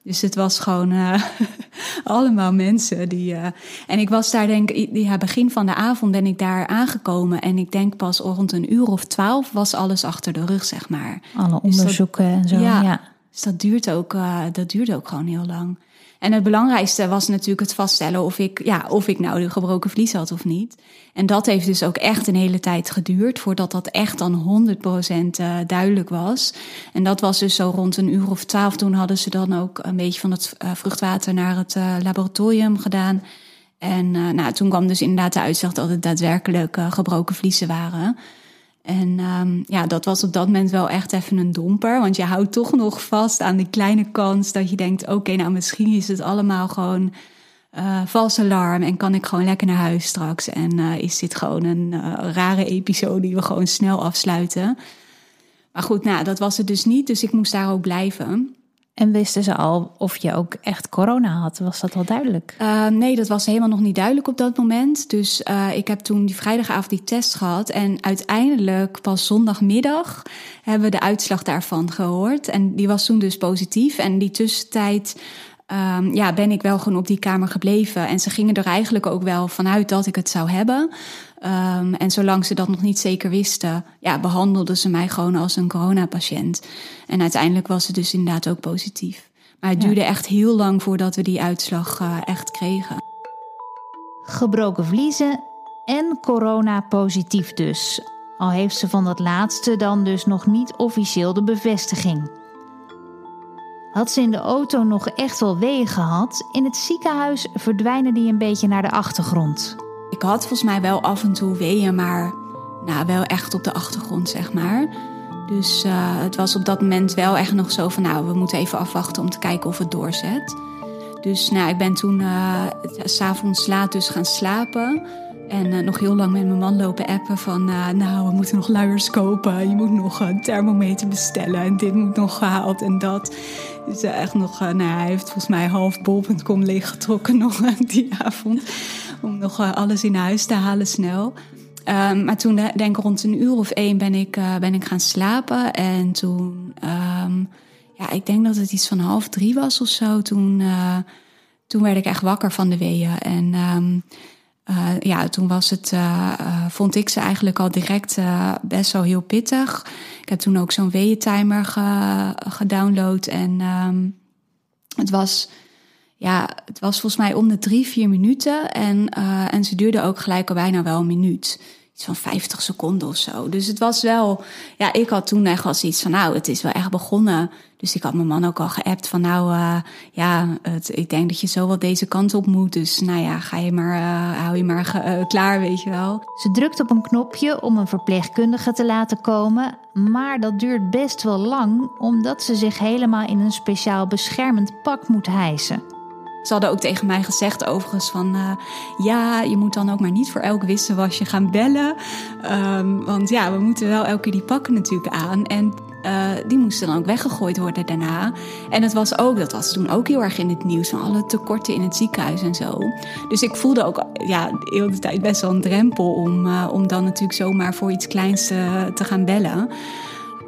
Dus het was gewoon uh, allemaal mensen die. Uh, en ik was daar, denk ik, ja, begin van de avond ben ik daar aangekomen. En ik denk pas rond een uur of twaalf was alles achter de rug, zeg maar. Alle onderzoeken dus dat, en zo. Ja, ja, Dus dat duurt ook, uh, dat duurde ook gewoon heel lang. En het belangrijkste was natuurlijk het vaststellen of ik, ja, of ik nou de gebroken vlies had of niet. En dat heeft dus ook echt een hele tijd geduurd voordat dat echt dan 100% uh, duidelijk was. En dat was dus zo rond een uur of twaalf. Toen hadden ze dan ook een beetje van het vruchtwater naar het laboratorium gedaan. En nou, toen kwam dus inderdaad de uitslag dat het daadwerkelijk gebroken vliezen waren. En um, ja, dat was op dat moment wel echt even een domper. Want je houdt toch nog vast aan die kleine kans dat je denkt: oké, nou misschien is het allemaal gewoon uh, vals alarm. En kan ik gewoon lekker naar huis straks. En uh, is dit gewoon een uh, rare episode die we gewoon snel afsluiten. Maar goed, nou, dat was het dus niet. Dus ik moest daar ook blijven. En wisten ze al of je ook echt corona had? Was dat al duidelijk? Uh, nee, dat was helemaal nog niet duidelijk op dat moment. Dus uh, ik heb toen die vrijdagavond die test gehad. En uiteindelijk pas zondagmiddag hebben we de uitslag daarvan gehoord. En die was toen dus positief. En die tussentijd um, ja, ben ik wel gewoon op die kamer gebleven. En ze gingen er eigenlijk ook wel vanuit dat ik het zou hebben. Um, en zolang ze dat nog niet zeker wisten, ja, behandelden ze mij gewoon als een coronapatiënt. En uiteindelijk was het dus inderdaad ook positief. Maar het duurde echt heel lang voordat we die uitslag uh, echt kregen. Gebroken vliezen en corona positief dus. Al heeft ze van dat laatste dan dus nog niet officieel de bevestiging. Had ze in de auto nog echt wel weeën gehad, in het ziekenhuis verdwijnen die een beetje naar de achtergrond. Ik had volgens mij wel af en toe weeën, maar nou, wel echt op de achtergrond, zeg maar. Dus uh, het was op dat moment wel echt nog zo van, nou, we moeten even afwachten om te kijken of het doorzet. Dus nou, ik ben toen uh, s'avonds laat dus gaan slapen. En uh, nog heel lang met mijn man lopen appen van... Nou, we moeten nog luiers kopen. Je moet nog een thermometer bestellen. En dit moet nog gehaald en dat. Dus echt nog... nou, hij heeft volgens mij half bol.com leeggetrokken nog die avond. Om nog alles in huis te halen snel. Um, maar toen, denk ik rond een uur of één, ben ik, ben ik gaan slapen. En toen... Um, ja, ik denk dat het iets van half drie was of zo. Toen, toen werd ik echt wakker van de weeën. En... Uh, ja, toen was het, vond ik ze eigenlijk al direct best wel heel pittig. Ik heb toen ook zo'n weeëntimer ge, gedownload. En het was, ja, het was volgens mij om de drie, vier minuten. En, en ze duurde ook gelijk al bijna wel een minuut iets van 50 seconden of zo. Dus het was wel, ja, ik had toen echt wel iets van, nou, het is wel echt begonnen. Dus ik had mijn man ook al geappt van, nou, uh, ja, het, ik denk dat je zo wel deze kant op moet. Dus nou ja, ga je maar, uh, hou je maar klaar, weet je wel. Ze drukt op een knopje om een verpleegkundige te laten komen, maar dat duurt best wel lang, omdat ze zich helemaal in een speciaal beschermend pak moet hijsen. Ze hadden ook tegen mij gezegd overigens van... Uh, ja, je moet dan ook maar niet voor elk wisselwasje gaan bellen. Um, want ja, we moeten wel elke keer die pakken natuurlijk aan. En uh, die moesten dan ook weggegooid worden daarna. En het was ook, dat was toen ook heel erg in het nieuws... van alle tekorten in het ziekenhuis en zo. Dus ik voelde ook ja, de hele tijd best wel een drempel... om, uh, om dan natuurlijk zomaar voor iets kleins te gaan bellen...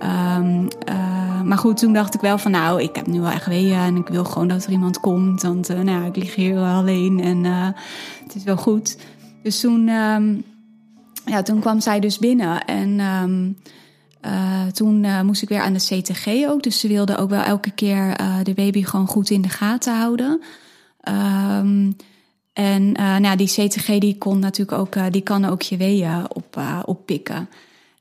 Um, uh, maar goed, toen dacht ik wel van nou, ik heb nu wel echt weeën en ik wil gewoon dat er iemand komt. Want uh, nou, ik lig hier alleen en uh, het is wel goed. Dus toen, um, ja, toen kwam zij dus binnen en um, toen moest ik weer aan de CTG ook. Dus ze wilde ook wel elke keer de baby gewoon goed in de gaten houden. en nou, die CTG die kon natuurlijk ook, die kan ook je weeën op, oppikken.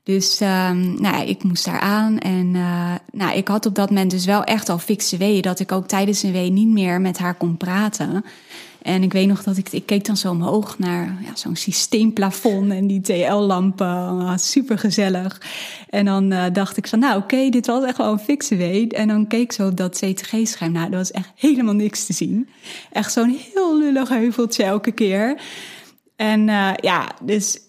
Dus um, nou, ik moest daar aan. En uh, nou, ik had op dat moment dus wel echt al fikse weeën. Dat ik ook tijdens een wee niet meer met haar kon praten. En ik weet nog dat ik, ik keek dan zo omhoog naar ja, zo'n systeemplafond en die TL-lampen. Ah, super gezellig. En dan uh, dacht ik van, nou oké, dit was echt wel een fikse wee. En dan keek ik zo op dat CTG-scherm. Nou, er was echt helemaal niks te zien. Echt zo'n heel lullig heuveltje elke keer. En uh, ja, dus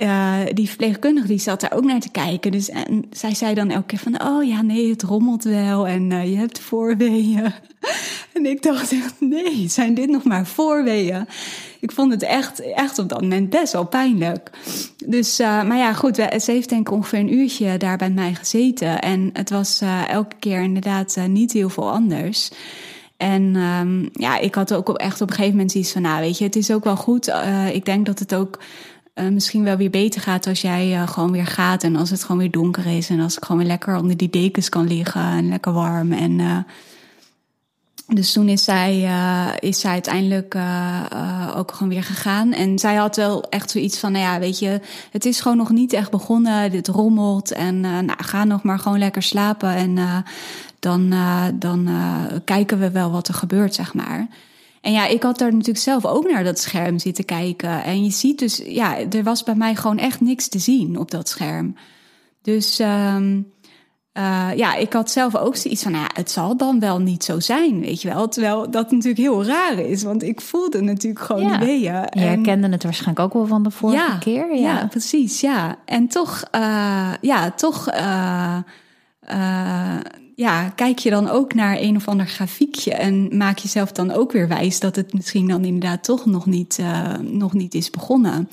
uh, die verpleegkundige die zat daar ook naar te kijken. Dus en zij zei dan elke keer van, oh ja, nee, het rommelt wel en uh, je hebt voorweeën. en ik dacht echt, nee, zijn dit nog maar voorweeën? Ik vond het echt, echt op dat moment best wel pijnlijk. Dus, uh, maar ja, goed, ze heeft denk ik ongeveer een uurtje daar bij mij gezeten. En het was elke keer inderdaad niet heel veel anders. En um, ja, ik had ook echt op een gegeven moment iets van, nou weet je, het is ook wel goed. ik denk dat het ook uh, misschien wel weer beter gaat als jij uh, gewoon weer gaat. En als het gewoon weer donker is. En als ik gewoon weer lekker onder die dekens kan liggen. En lekker warm. En uh, dus toen is zij, is zij uiteindelijk ook gewoon weer gegaan. En zij had wel echt zoiets van, nou ja, weet je, het is gewoon nog niet echt begonnen. Dit rommelt en nou, ga nog maar gewoon lekker slapen. En dan, dan kijken we wel wat er gebeurt, zeg maar. En ja, ik had daar natuurlijk zelf ook naar dat scherm zitten kijken. En je ziet dus, ja, er was bij mij gewoon echt niks te zien op dat scherm. Dus... Um, uh, ja, ik had zelf ook zoiets van, nou ja, het zal dan wel niet zo zijn, weet je wel. Terwijl dat natuurlijk heel raar is, want ik voelde natuurlijk gewoon ja. die weeën. Je herkende het waarschijnlijk ook wel van de vorige ja, keer. Ja. ja, precies, ja. En toch, uh, ja, toch... Uh, ja, kijk je dan ook naar een of ander grafiekje en maak jezelf dan ook weer wijs dat het misschien dan inderdaad toch nog niet, nog niet is begonnen.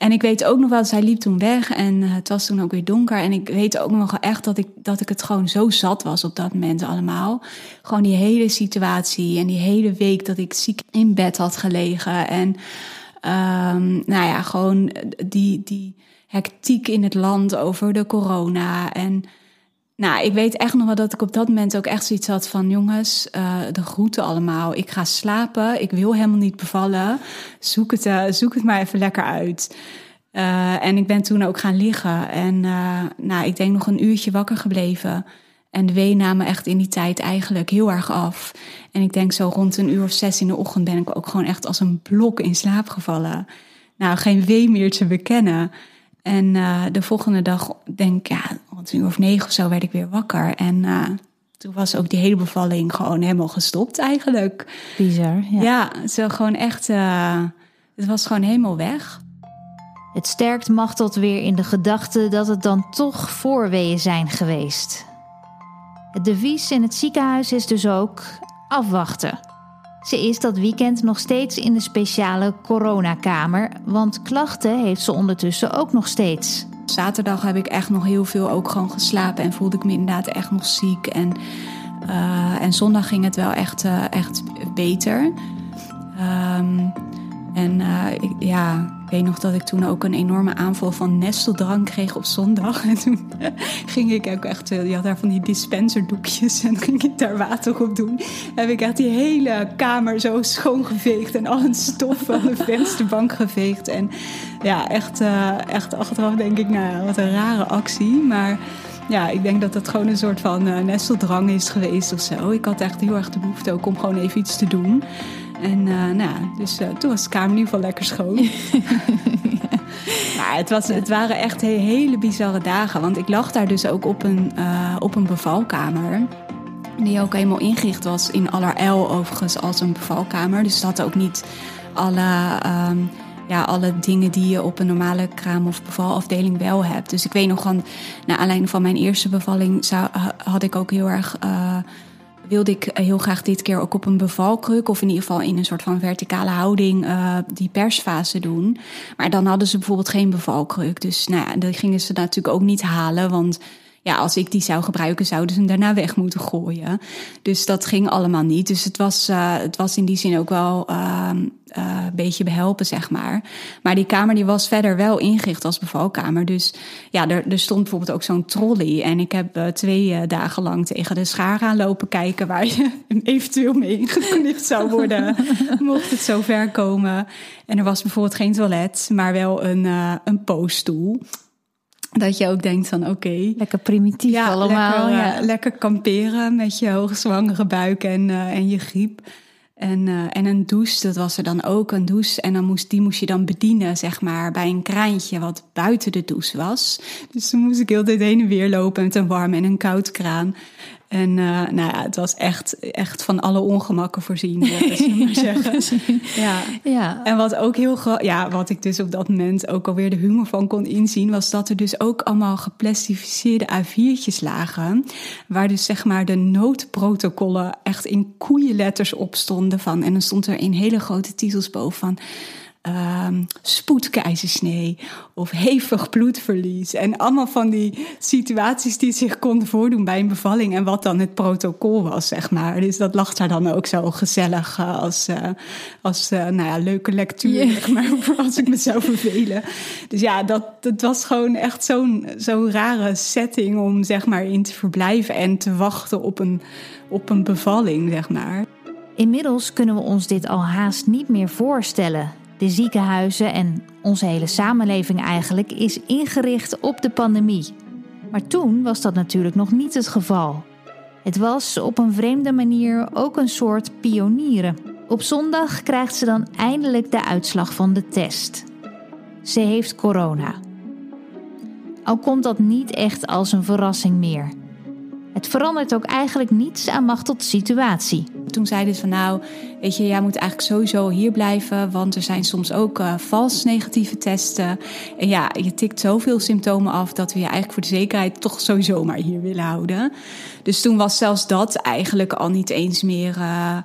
En ik weet ook nog wel, zij liep toen weg en eh, het was toen ook weer donker. En ik weet ook nog echt dat ik, dat ik het gewoon zo zat was op dat moment allemaal. Gewoon die hele situatie en die hele week dat ik ziek in bed had gelegen. En um, nou ja, gewoon die, die hectiek in het land over de corona. En nou, ik weet echt nog wel dat ik op dat moment ook echt zoiets had van... jongens, uh, de groeten allemaal. Ik ga slapen, ik wil helemaal niet bevallen. Zoek het, uh, zoek het maar even lekker uit. Uh, en ik ben toen ook gaan liggen. En nou, ik denk nog een uurtje wakker gebleven. En de wee namen echt in die tijd eigenlijk heel erg af. En ik denk zo rond een uur of zes in de ochtend... ben ik ook gewoon echt als een blok in slaap gevallen. Nou, geen wee meer te bekennen... En uh, de volgende dag, denk ik, ja, rond een uur of negen of zo werd ik weer wakker. En uh, toen was ook die hele bevalling gewoon helemaal gestopt eigenlijk. Bizar, ja. Ja, zo gewoon echt, uh, het was gewoon helemaal weg. Het sterkt Machteld weer in de gedachte dat het dan toch voorweeën zijn geweest. Het devies in het ziekenhuis is dus ook afwachten. Ze is dat weekend nog steeds in de speciale coronakamer, want klachten heeft ze ondertussen ook nog steeds. Zaterdag heb ik echt nog heel veel ook gewoon geslapen en voelde ik me inderdaad echt nog ziek. En, uh, en zondag ging het wel echt, uh, echt beter. Um, en uh, ik, ja, ik weet nog dat ik toen ook een enorme aanval van nesteldrank kreeg op zondag. En toen ging ik ook echt, je had daar van die dispenserdoekjes en ging ik daar water op doen. Heb ik echt die hele kamer zo schoongeveegd en al het stof van de vensterbank geveegd. En ja, echt, uh, echt achteraf denk ik, nou wat een rare actie. Maar ja, ik denk dat dat gewoon een soort van uh, nesteldrang is geweest of zo. Ik had echt heel erg de behoefte ook om gewoon even iets te doen. En uh, nou, dus uh, toen was de kamer in ieder geval lekker schoon. maar het, was, het waren echt hele bizarre dagen. Want ik lag daar dus ook op een, uh, op een bevalkamer. Die ook helemaal ingericht was in allerijl overigens als een bevalkamer. Dus dat had ook niet alle... Um, ja, alle dingen die je op een normale kraam- of bevalafdeling wel hebt. Dus ik weet nog van, naar aanleiding van mijn eerste bevalling, zou, had ik ook heel erg uh, wilde ik heel graag dit keer ook op een bevalkruk... of in ieder geval in een soort van verticale houding uh, die persfase doen. Maar dan hadden ze bijvoorbeeld geen bevalkruk. Dus nou ja, dat gingen ze natuurlijk ook niet halen, want ja, als ik die zou gebruiken, zouden ze hem daarna weg moeten gooien. Dus dat ging allemaal niet. Dus het was, uh, het was in die zin ook wel uh, uh, een beetje behelpen, zeg maar. Maar die kamer die was verder wel ingericht als bevalkamer. Dus ja, er, er stond bijvoorbeeld ook zo'n trolley. En ik heb uh, twee dagen lang tegen de schaar aan lopen kijken... waar je eventueel mee ingeknipt zou worden, mocht het zover komen. En er was bijvoorbeeld geen toilet, maar wel een, een poosstoel. Dat je ook denkt van oké. Okay, lekker primitief ja, allemaal. Lekker, ja. lekker kamperen met je hoogzwangere buik en, uh, en je griep. En, uh, en een douche, dat was er dan ook een douche. En dan moest, die moest je dan bedienen, zeg maar, bij een kraantje wat buiten de douche was. Dus toen moest ik heel de tijd heen en weer lopen met een warm en een koud kraan. En uh, nou ja, het was echt, echt van alle ongemakken voorzien, zullen maar zeggen. ja. ja. En wat ook heel ja, wat ik dus op dat moment ook alweer de humor van kon inzien, was dat er dus ook allemaal geplastificeerde A4'tjes lagen. Waar dus zeg maar de noodprotocollen echt in koeienletters op stonden van. En dan stond er in hele grote titels boven van um, spoedkeizersnee of hevig bloedverlies. En allemaal van die situaties die zich konden voordoen bij een bevalling en wat dan het protocol was, zeg maar. Dus dat lag daar dan ook zo gezellig uh, als, uh, als uh, nou ja, leuke lectuur, yeah. zeg maar, als ik me zou vervelen. Dus ja, dat, dat was gewoon echt zo'n zo'n rare setting om zeg maar in te verblijven en te wachten op een, op een bevalling, zeg maar. Inmiddels kunnen we ons dit al haast niet meer voorstellen. De ziekenhuizen en onze hele samenleving eigenlijk is ingericht op de pandemie. Maar toen was dat natuurlijk nog niet het geval. Het was op een vreemde manier ook een soort pionieren. Op zondag krijgt ze dan eindelijk de uitslag van de test. Ze heeft corona. Al komt dat niet echt als een verrassing meer. Het verandert ook eigenlijk niets aan Machtel's situatie. Toen zeiden ze van nou, weet je, jij moet eigenlijk sowieso hier blijven, want er zijn soms ook uh, vals negatieve testen. En ja, je tikt zoveel symptomen af dat we je eigenlijk voor de zekerheid toch sowieso maar hier willen houden. Dus toen was zelfs dat eigenlijk al niet eens meer. Uh,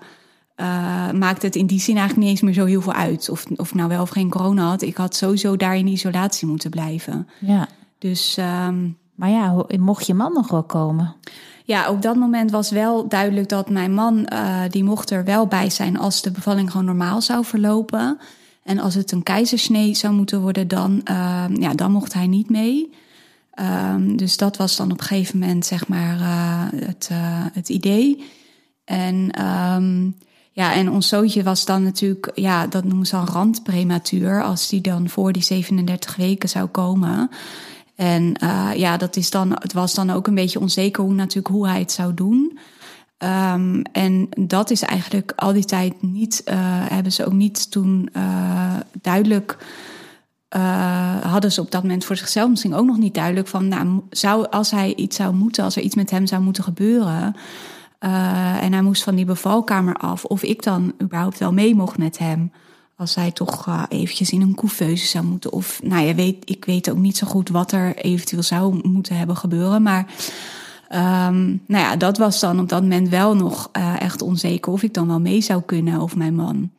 uh, maakte het in die zin eigenlijk niet eens meer zo heel veel uit. Of, of ik nou wel of geen corona had. Ik had sowieso daar in isolatie moeten blijven. Ja. Dus. Um, maar ja, mocht je man nog wel komen? Ja, op dat moment was wel duidelijk dat mijn man, uh, die mocht er wel bij zijn als de bevalling gewoon normaal zou verlopen. En als het een keizersnee zou moeten worden, dan, uh, ja, dan mocht hij niet mee. Um, dus dat was dan op een gegeven moment, zeg maar, uh, het, het idee. En um, ja, en ons zoontje was dan natuurlijk, ja, dat noemen ze dan randprematuur, als die dan voor die 37 weken zou komen. En uh, ja, dat is dan, het was dan ook een beetje onzeker hoe, natuurlijk, hoe hij het zou doen. Um, en dat is eigenlijk al die tijd niet, uh, hebben ze ook niet toen uh, duidelijk. hadden ze op dat moment voor zichzelf misschien ook nog niet duidelijk van, nou, zou, als hij iets zou moeten, als er iets met hem zou moeten gebeuren, en hij moest van die bevalkamer af, of ik dan überhaupt wel mee mocht met hem als hij toch uh, eventjes in een couveuse zou moeten. Of nou ja, weet, ik weet ook niet zo goed wat er eventueel zou moeten hebben gebeuren. Maar um, nou ja, dat was dan op dat moment wel nog uh, echt onzeker of ik dan wel mee zou kunnen of mijn man.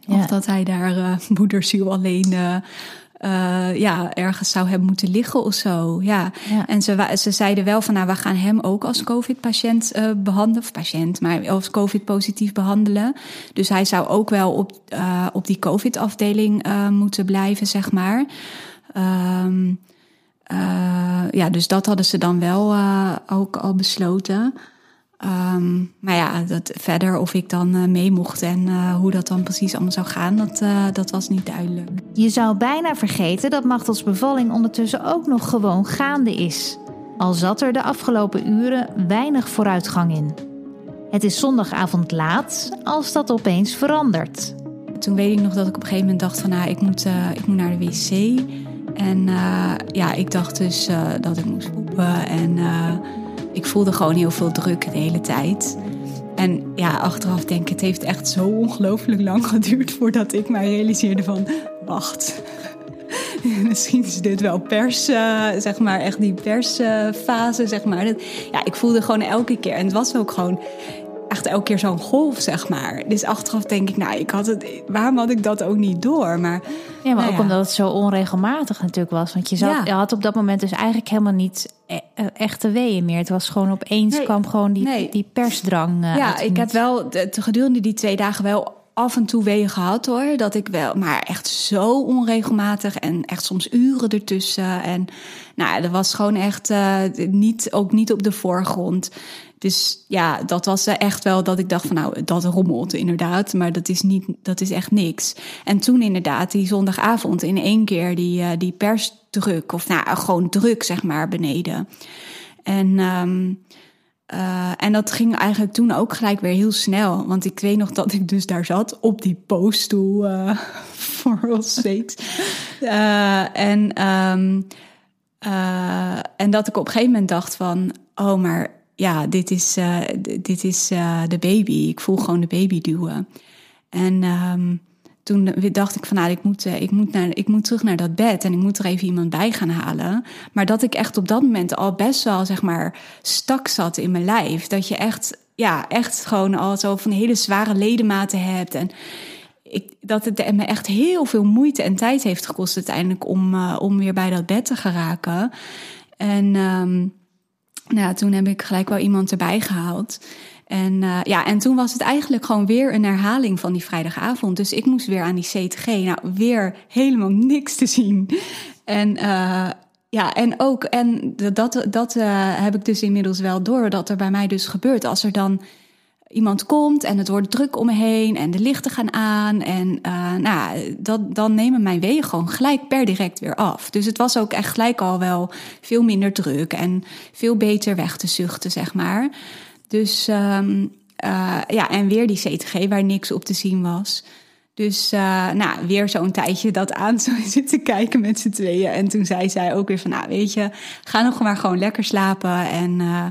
Ja. Of dat hij daar uh, moederziel alleen uh, ja, ergens zou hebben moeten liggen of zo. Ja. ja. En ze, ze zeiden wel van nou, we gaan hem ook als COVID-patiënt uh, behandelen. Of patiënt, maar als COVID-positief behandelen. Dus hij zou ook wel op, uh, op die COVID-afdeling moeten blijven, zeg maar. Um, ja, dus dat hadden ze dan wel ook al besloten. Um, maar ja, dat, verder of ik dan uh, mee mocht en uh, hoe dat dan precies allemaal zou gaan, dat, uh, dat was niet duidelijk. Je zou bijna vergeten dat Machtels bevalling ondertussen ook nog gewoon gaande is. Al zat er de afgelopen uren weinig vooruitgang in. Het is zondagavond laat als dat opeens verandert. Toen weet ik nog dat ik op een gegeven moment dacht van nou, ik moet, ik moet naar de wc. En ja, ik dacht dus dat ik moest poepen en ik voelde gewoon heel veel druk de hele tijd. En ja, achteraf denk ik, het heeft echt zo ongelooflijk lang geduurd voordat ik mij realiseerde van, wacht, misschien is dit wel pers, uh, zeg maar, echt die persfase, uh, zeg maar. Dat, ja, ik voelde gewoon elke keer, en het was ook gewoon echt elke keer zo'n golf, zeg maar. Dus achteraf denk ik, nou, ik had het, waarom had ik dat ook niet door? Maar, ja, maar nou ook ja. omdat het zo onregelmatig natuurlijk was. Want je, zat, ja. je had op dat moment dus eigenlijk helemaal niet e echte weeën meer. Het was gewoon opeens nee, kwam gewoon die, nee. die persdrang. Uh, ja, ik heb wel de, gedurende die twee dagen wel af en toe weeën gehad hoor. Dat ik wel, maar echt zo onregelmatig en echt soms uren ertussen. En nou, dat was gewoon echt uh, niet, ook niet op de voorgrond. Dus ja, dat was echt wel dat ik dacht van nou, dat rommelt inderdaad. Maar dat is, niet, dat is echt niks. En toen inderdaad, die zondagavond in één keer die, uh, die persdruk. Of nou, gewoon druk zeg maar beneden. En... Um, uh, en dat ging eigenlijk toen ook gelijk weer heel snel. Want ik weet nog dat ik dus daar zat op die poststoel uh, steeds. Uh, en, um, en dat ik op een gegeven moment dacht van... oh, maar ja, dit is, dit is de baby. Ik voel gewoon de baby duwen. En um, toen dacht ik van nou, ik moet, ik, moet naar, ik moet terug naar dat bed en ik moet er even iemand bij gaan halen. Maar dat ik echt op dat moment al best wel, zeg maar, stak zat in mijn lijf. Dat je echt, ja, echt gewoon al zo van hele zware ledematen hebt. En ik, dat het me echt heel veel moeite en tijd heeft gekost uiteindelijk om, om weer bij dat bed te geraken. En um, nou toen heb ik gelijk wel iemand erbij gehaald. En, uh, ja, en toen was het eigenlijk gewoon weer een herhaling van die vrijdagavond. Dus ik moest weer aan die CTG. Nou, weer helemaal niks te zien. En uh, ja, en ook, en dat, dat uh, heb ik dus inmiddels wel door, dat er bij mij dus gebeurt. Als er dan iemand komt en het wordt druk om me heen en de lichten gaan aan. En uh, nou, dat, dan nemen mijn weeën gewoon gelijk per direct weer af. Dus het was ook echt gelijk al wel veel minder druk en veel beter weg te zuchten, zeg maar. Dus um, uh, ja, en weer die CTG waar niks op te zien was. Dus uh, nou, weer zo'n tijdje dat aan zo zitten kijken met z'n tweeën. En toen zei zij ook weer van, nou weet je, ga nog maar gewoon lekker slapen. En uh,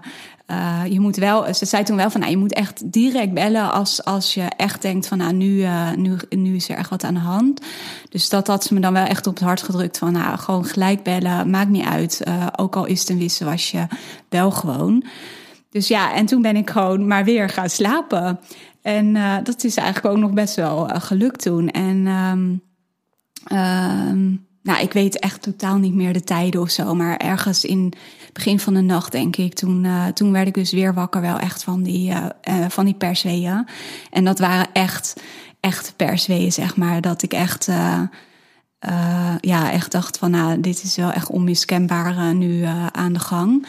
uh, je moet wel, ze zei toen wel van, nou, je moet echt direct bellen als, als je echt denkt van, nou, nu, uh, nu, nu is er echt wat aan de hand. Dus dat had ze me dan wel echt op het hart gedrukt van, nou, gewoon gelijk bellen, maakt niet uit. Uh, ook al is het een wisselwasje, bel gewoon. Dus ja, en toen ben ik gewoon maar weer gaan slapen. En dat is eigenlijk ook nog best wel gelukt toen. En um, nou, ik weet echt totaal niet meer de tijden of zo. Maar ergens in het begin van de nacht, denk ik, toen, uh, toen werd ik dus weer wakker wel echt van die, van die persweeën. En dat waren echt, echt persweeën, zeg maar. Dat ik echt... ja, echt dacht van, nou, dit is wel echt onmiskenbaar nu aan de gang.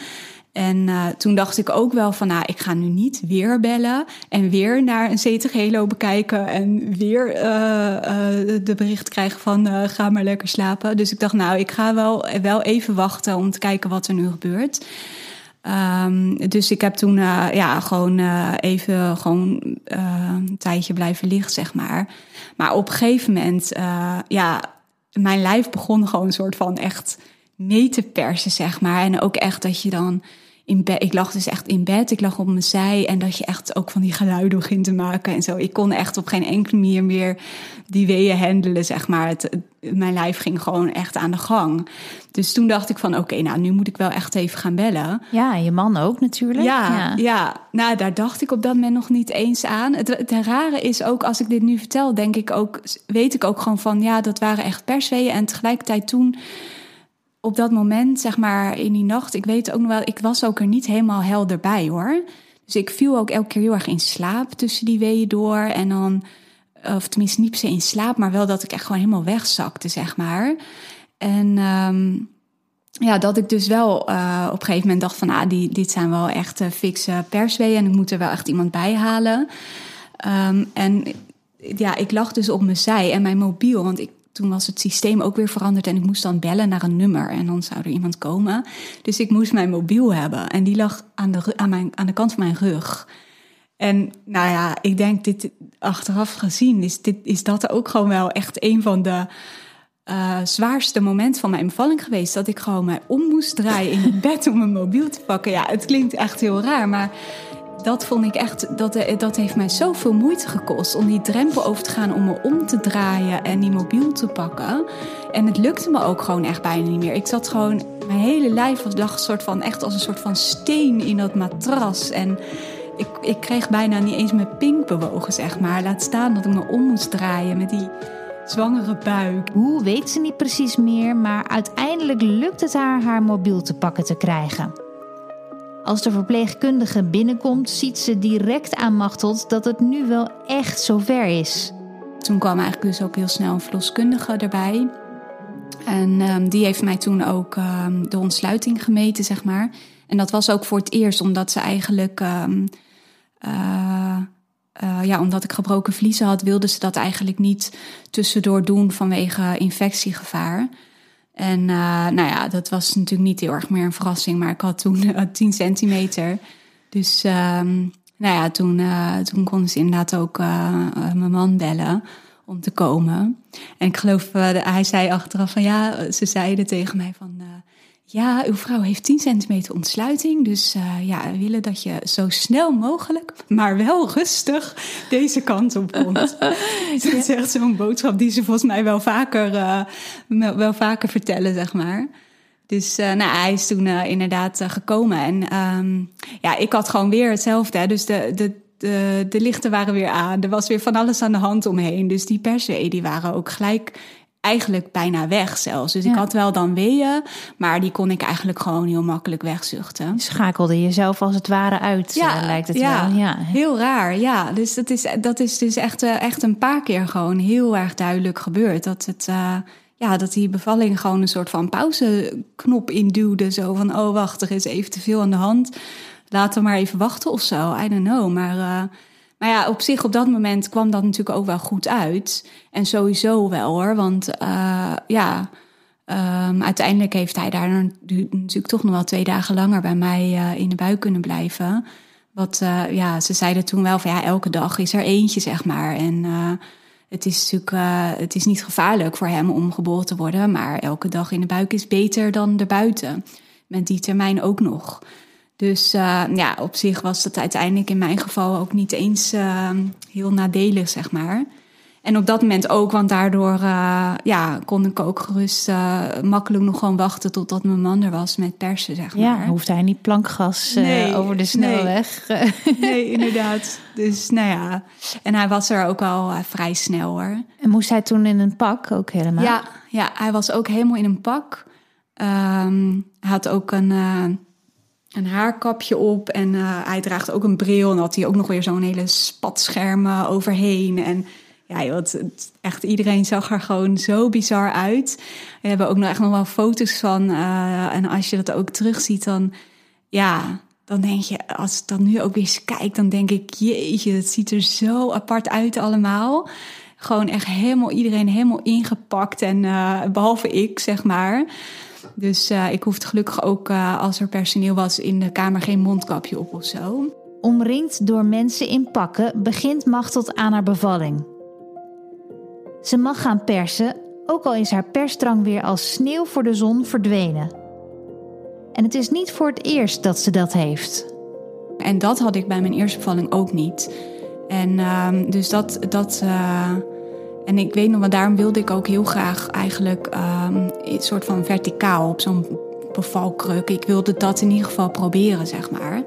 En uh, toen dacht ik ook wel van, nou, ik ga nu niet weer bellen en weer naar een CTG bekijken en weer uh, uh, de bericht krijgen van ga maar lekker slapen. Dus ik dacht, nou, ik ga wel, wel even wachten om te kijken wat er nu gebeurt. Um, dus ik heb toen ja, gewoon even gewoon een tijdje blijven liggen, zeg maar. Maar op een gegeven moment, ja, mijn lijf begon gewoon een soort van echt mee te persen, zeg maar. En ook echt dat je dan in bed. Ik lag dus echt in bed. Ik lag op mijn zij. En dat je echt ook van die geluiden begint te maken en zo. Ik kon echt op geen enkele manier meer die weeën handelen, zeg maar. Het, mijn lijf ging gewoon echt aan de gang. Dus toen dacht ik van, oké, nou, nu moet ik wel echt even gaan bellen. Ja, je man ook natuurlijk. Ja, ja, ja. Nou, daar dacht ik op dat moment nog niet eens aan. Het, het rare is ook, als ik dit nu vertel, denk ik ook... weet ik ook gewoon van, ja, dat waren echt persweeën. En tegelijkertijd toen op dat moment, zeg maar in die nacht, ik weet ook nog wel, ik was ook er niet helemaal helder bij hoor. Dus ik viel ook elke keer heel erg in slaap tussen die weeën door. En dan, of tenminste niet se in slaap, maar wel dat ik echt gewoon helemaal wegzakte, zeg maar. En um, ja, dat ik dus wel uh, op een gegeven moment dacht van, ah, die, dit zijn wel echt uh, fixe persweeën en ik moet er wel echt iemand bij halen. Um, en ja, ik lag dus op mijn zij en mijn mobiel, want ik toen was het systeem ook weer veranderd en ik moest dan bellen naar een nummer en dan zou er iemand komen. Dus ik moest mijn mobiel hebben en die lag aan de, aan mijn, aan de kant van mijn rug. En nou ja, ik denk dit achteraf gezien is, dit, is dat ook gewoon wel echt een van de uh, zwaarste momenten van mijn bevalling geweest. Dat ik gewoon mij om moest draaien in bed om mijn mobiel te pakken. Ja, het klinkt echt heel raar, maar dat vond ik echt, dat, dat heeft mij zoveel moeite gekost om die drempel over te gaan, om me om te draaien en die mobiel te pakken. En het lukte me ook gewoon echt bijna niet meer. Ik zat gewoon, mijn hele lijf lag een soort van, echt als een soort van steen in dat matras. En ik, ik kreeg bijna niet eens mijn pink bewogen, zeg maar. Laat staan dat ik me om moest draaien met die zwangere buik. Hoe weet ze niet precies meer, maar uiteindelijk lukt het haar haar mobiel te pakken te krijgen. Als de verpleegkundige binnenkomt, ziet ze direct aan Machteld dat het nu wel echt zover is. Toen kwam eigenlijk dus ook heel snel een verloskundige erbij. En um, die heeft mij toen ook um, de ontsluiting gemeten, zeg maar. En dat was ook voor het eerst, omdat ze eigenlijk. Um, uh, uh, ja, omdat ik gebroken vliezen had, wilden ze dat eigenlijk niet tussendoor doen vanwege infectiegevaar. En uh, nou ja, dat was natuurlijk niet heel erg meer een verrassing, maar ik had toen uh, 10 centimeter. Dus um, nou ja, toen, uh, toen konden ze inderdaad ook mijn man bellen om te komen. En ik geloof, hij zei achteraf van ja, ze zeiden tegen mij van ja, uw vrouw heeft 10 centimeter ontsluiting. Dus uh, ja, we willen dat je zo snel mogelijk, maar wel rustig, deze kant op komt. dat is echt zo'n boodschap die ze volgens mij wel vaker, uh, wel vaker vertellen, zeg maar. Dus uh, nou, hij is toen inderdaad gekomen. En um, ja, ik had gewoon weer hetzelfde. Hè. Dus de, de, de, de lichten waren weer aan. Er was weer van alles aan de hand omheen. Dus die persen die waren ook gelijk eigenlijk bijna weg zelfs. Dus ik had wel dan weeën, maar die kon ik eigenlijk gewoon heel makkelijk wegzuchten. Schakelde jezelf als het ware uit, ja, lijkt het ja, wel. Ja, heel raar. Ja, dus dat is, dat is dus echt, eh, echt een paar keer gewoon heel erg duidelijk gebeurd. Dat het... Uh, ja, dat die bevalling gewoon een soort van pauzeknop induwde. Zo van, oh wacht, er is even te veel aan de hand. Laten we maar even wachten of zo. I don't know. Maar uh, Maar ja, op zich op dat moment kwam dat natuurlijk ook wel goed uit. En sowieso wel hoor, want ja, um, uiteindelijk heeft hij daar natuurlijk toch nog wel twee dagen langer bij mij in de buik kunnen blijven. Wat, ja, ze zeiden toen wel van ja, elke dag is er eentje, zeg maar. En het is natuurlijk het is niet gevaarlijk voor hem om geboren te worden, maar elke dag in de buik is beter dan erbuiten. Met die termijn ook nog. Dus uh, ja, op zich was dat uiteindelijk in mijn geval ook niet eens uh, heel nadelig, zeg maar. En op dat moment ook, want daardoor uh, ja, kon ik ook gerust uh, makkelijk nog gewoon wachten totdat mijn man er was met persen, zeg maar. Ja, hoeft hij niet plankgas nee, over de snelweg. Nee. nee, inderdaad. Dus nou ja, en hij was er ook al vrij snel hoor. En moest hij toen in een pak ook helemaal? Ja, ja hij was ook helemaal in een pak. Um, hij had ook een een haarkapje op en uh, hij draagt ook een bril. En had hij ook nog weer zo'n hele spatscherm overheen. En ja, joh, het, echt iedereen zag er gewoon zo bizar uit. We hebben ook nog echt nog wel foto's van. Uh, en als je dat ook terugziet, dan ja, dan denk je, als ik dan nu ook eens kijk, dan denk ik, jeetje, het ziet er zo apart uit allemaal. Gewoon echt helemaal iedereen helemaal ingepakt en behalve ik, zeg maar. Dus uh, ik hoefde gelukkig ook, als er personeel was, in de kamer geen mondkapje op of zo. Omringd door mensen in pakken begint Machteld aan haar bevalling. Ze mag gaan persen, ook al is haar persdrang weer als sneeuw voor de zon verdwenen. En het is niet voor het eerst dat ze dat heeft. En dat had ik bij mijn eerste bevalling ook niet. En uh, dus dat. dat uh, en ik weet nog, want daarom wilde ik ook heel graag eigenlijk een soort van verticaal op zo'n bevalkruk. Ik wilde dat in ieder geval proberen, zeg maar.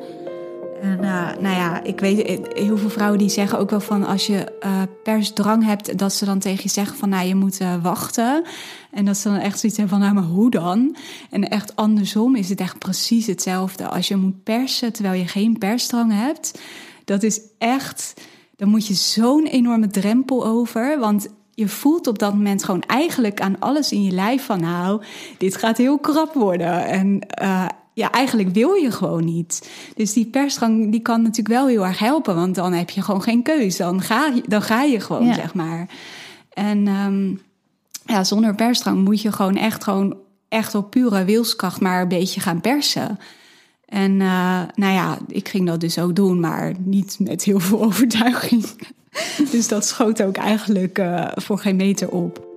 En uh, nou ja, ik weet eh, heel veel vrouwen die zeggen ook wel van als je uh, persdrang hebt, dat ze dan tegen je zeggen van nou je moet wachten. En dat ze dan echt zoiets hebben van nou maar hoe dan? En echt andersom is het echt precies hetzelfde. Als je moet persen terwijl je geen persdrang hebt, dat is echt, dan moet je zo'n enorme drempel over. Want je voelt op dat moment gewoon eigenlijk aan alles in je lijf van nou, dit gaat heel krap worden. En uh, ja, eigenlijk wil je gewoon niet. Dus die persdrang die kan natuurlijk wel heel erg helpen, want dan heb je gewoon geen keus. Dan ga je, dan ga je gewoon, zeg maar. En um, ja, zonder persdrang moet je gewoon echt, gewoon echt op pure wilskracht maar een beetje gaan persen. En uh, nou ja, ik ging dat dus ook doen, maar niet met heel veel overtuiging. dus dat schoot ook eigenlijk uh, voor geen meter op.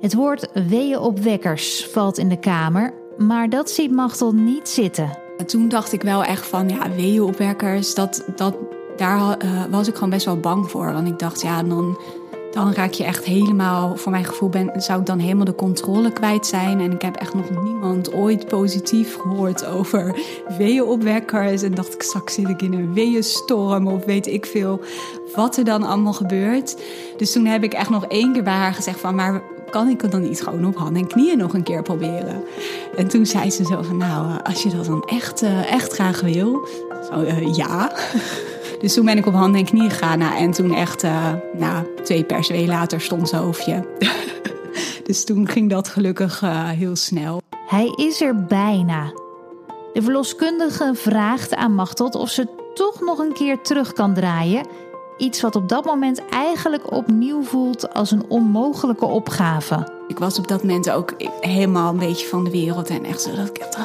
Het woord weeën op wekkers valt in de kamer, maar dat ziet Machtel niet zitten. Toen dacht ik wel echt van, ja, weeënopwekkers, dat, dat, daar uh, was ik gewoon best wel bang voor. Want ik dacht, ja, dan, dan raak je echt helemaal, voor mijn gevoel ben, zou ik dan helemaal de controle kwijt zijn. En ik heb echt nog niemand ooit positief gehoord over weeënopwekkers. En dacht ik, straks zit ik in een weeënstorm of weet ik veel wat er dan allemaal gebeurt. Dus toen heb ik echt nog één keer bij haar gezegd van, maar kan ik het dan niet gewoon op handen en knieën nog een keer proberen? En toen zei ze zo van, nou, eh, als je dat dan echt, uh, echt graag wil, zo, uh, ja. dus toen ben ik op handen en knieën gegaan. Nou, en toen echt, uh, nou, twee per se later stond ze hoofdje. dus toen ging dat gelukkig heel snel. Hij is er bijna. De verloskundige vraagt aan Machteld of ze toch nog een keer terug kan draaien Iets wat op dat moment eigenlijk opnieuw voelt als een onmogelijke opgave. Ik was op dat moment ook helemaal een beetje van de wereld en echt zo dat ik echt uh,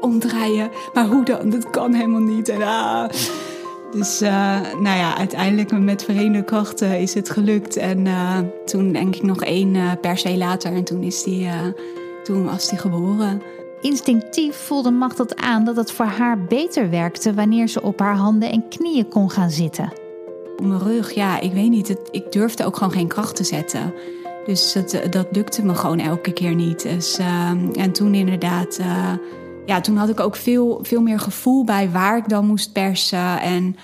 omdraaien. Maar hoe dan? Dat kan helemaal niet. En, uh, dus uh, nou ja, uiteindelijk met verenigde krachten is het gelukt. En uh, toen denk ik nog één uh, per se later en toen, is die, toen was die geboren. Instinctief voelde Macht aan dat het voor haar beter werkte wanneer ze op haar handen en knieën kon gaan zitten. Op mijn rug, ja, ik weet niet. Het, ik durfde ook gewoon geen kracht te zetten. Dus dat, dat lukte me gewoon elke keer niet. Dus, en toen inderdaad, ja, toen had ik ook veel, veel meer gevoel bij waar ik dan moest persen. En,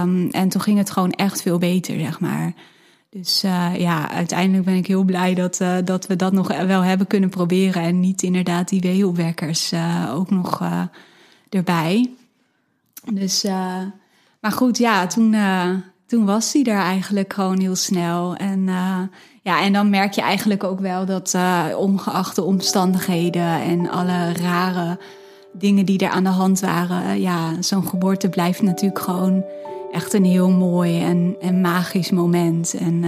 um, en toen ging het gewoon echt veel beter, zeg maar. Dus uh, ja, uiteindelijk ben ik heel blij dat, uh, dat we dat nog wel hebben kunnen proberen. En niet inderdaad die weeopwekkers ook nog erbij. Dus maar goed, ja, toen, toen was hij er eigenlijk gewoon heel snel. En, uh, ja, en dan merk je eigenlijk ook wel dat uh, ongeacht de omstandigheden en alle rare dingen die er aan de hand waren, ja, zo'n geboorte blijft natuurlijk gewoon echt een heel mooi en, en magisch moment. En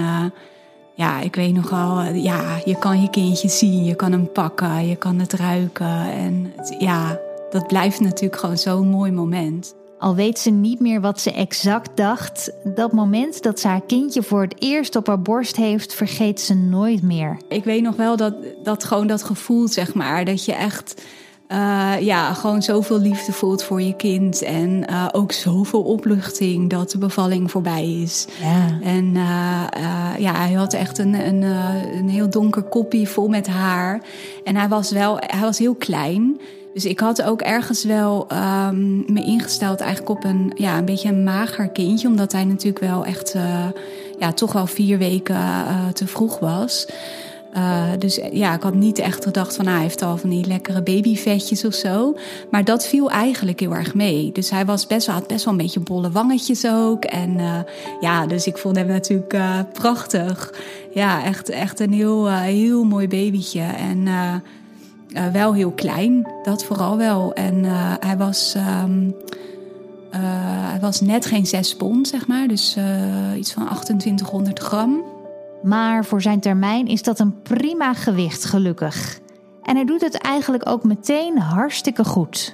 ja, ik weet nogal, ja, je kan je kindje zien, je kan hem pakken, je kan het ruiken. En ja, dat blijft natuurlijk gewoon zo'n mooi moment. Al weet ze niet meer wat ze exact dacht, dat moment dat ze haar kindje voor het eerst op haar borst heeft, vergeet ze nooit meer. Ik weet nog wel dat, dat gewoon dat gevoel, zeg maar, dat je echt uh, ja, gewoon zoveel liefde voelt voor je kind. En uh, ook zoveel opluchting dat de bevalling voorbij is. Ja. En uh, ja, hij had echt een, een, een heel donker koppie vol met haar. En hij was wel, hij was heel klein. Dus ik had ook ergens wel um, me ingesteld eigenlijk op een, ja, een beetje een mager kindje. Omdat hij natuurlijk wel echt, ja, toch wel vier weken te vroeg was. Uh, dus ja, ik had niet echt gedacht van, ah, hij heeft al van die lekkere babyvetjes of zo. Maar dat viel eigenlijk heel erg mee. Dus hij was best wel, had best wel een beetje bolle wangetjes ook. En ja, dus ik vond hem natuurlijk prachtig. Ja, echt, echt een heel, heel mooi babytje. En wel heel klein, dat vooral wel. En hij was... Um, hij was net geen 6 pond, zeg maar. Dus iets van 2800 gram. Maar voor zijn termijn is dat een prima gewicht, gelukkig. En hij doet het eigenlijk ook meteen hartstikke goed.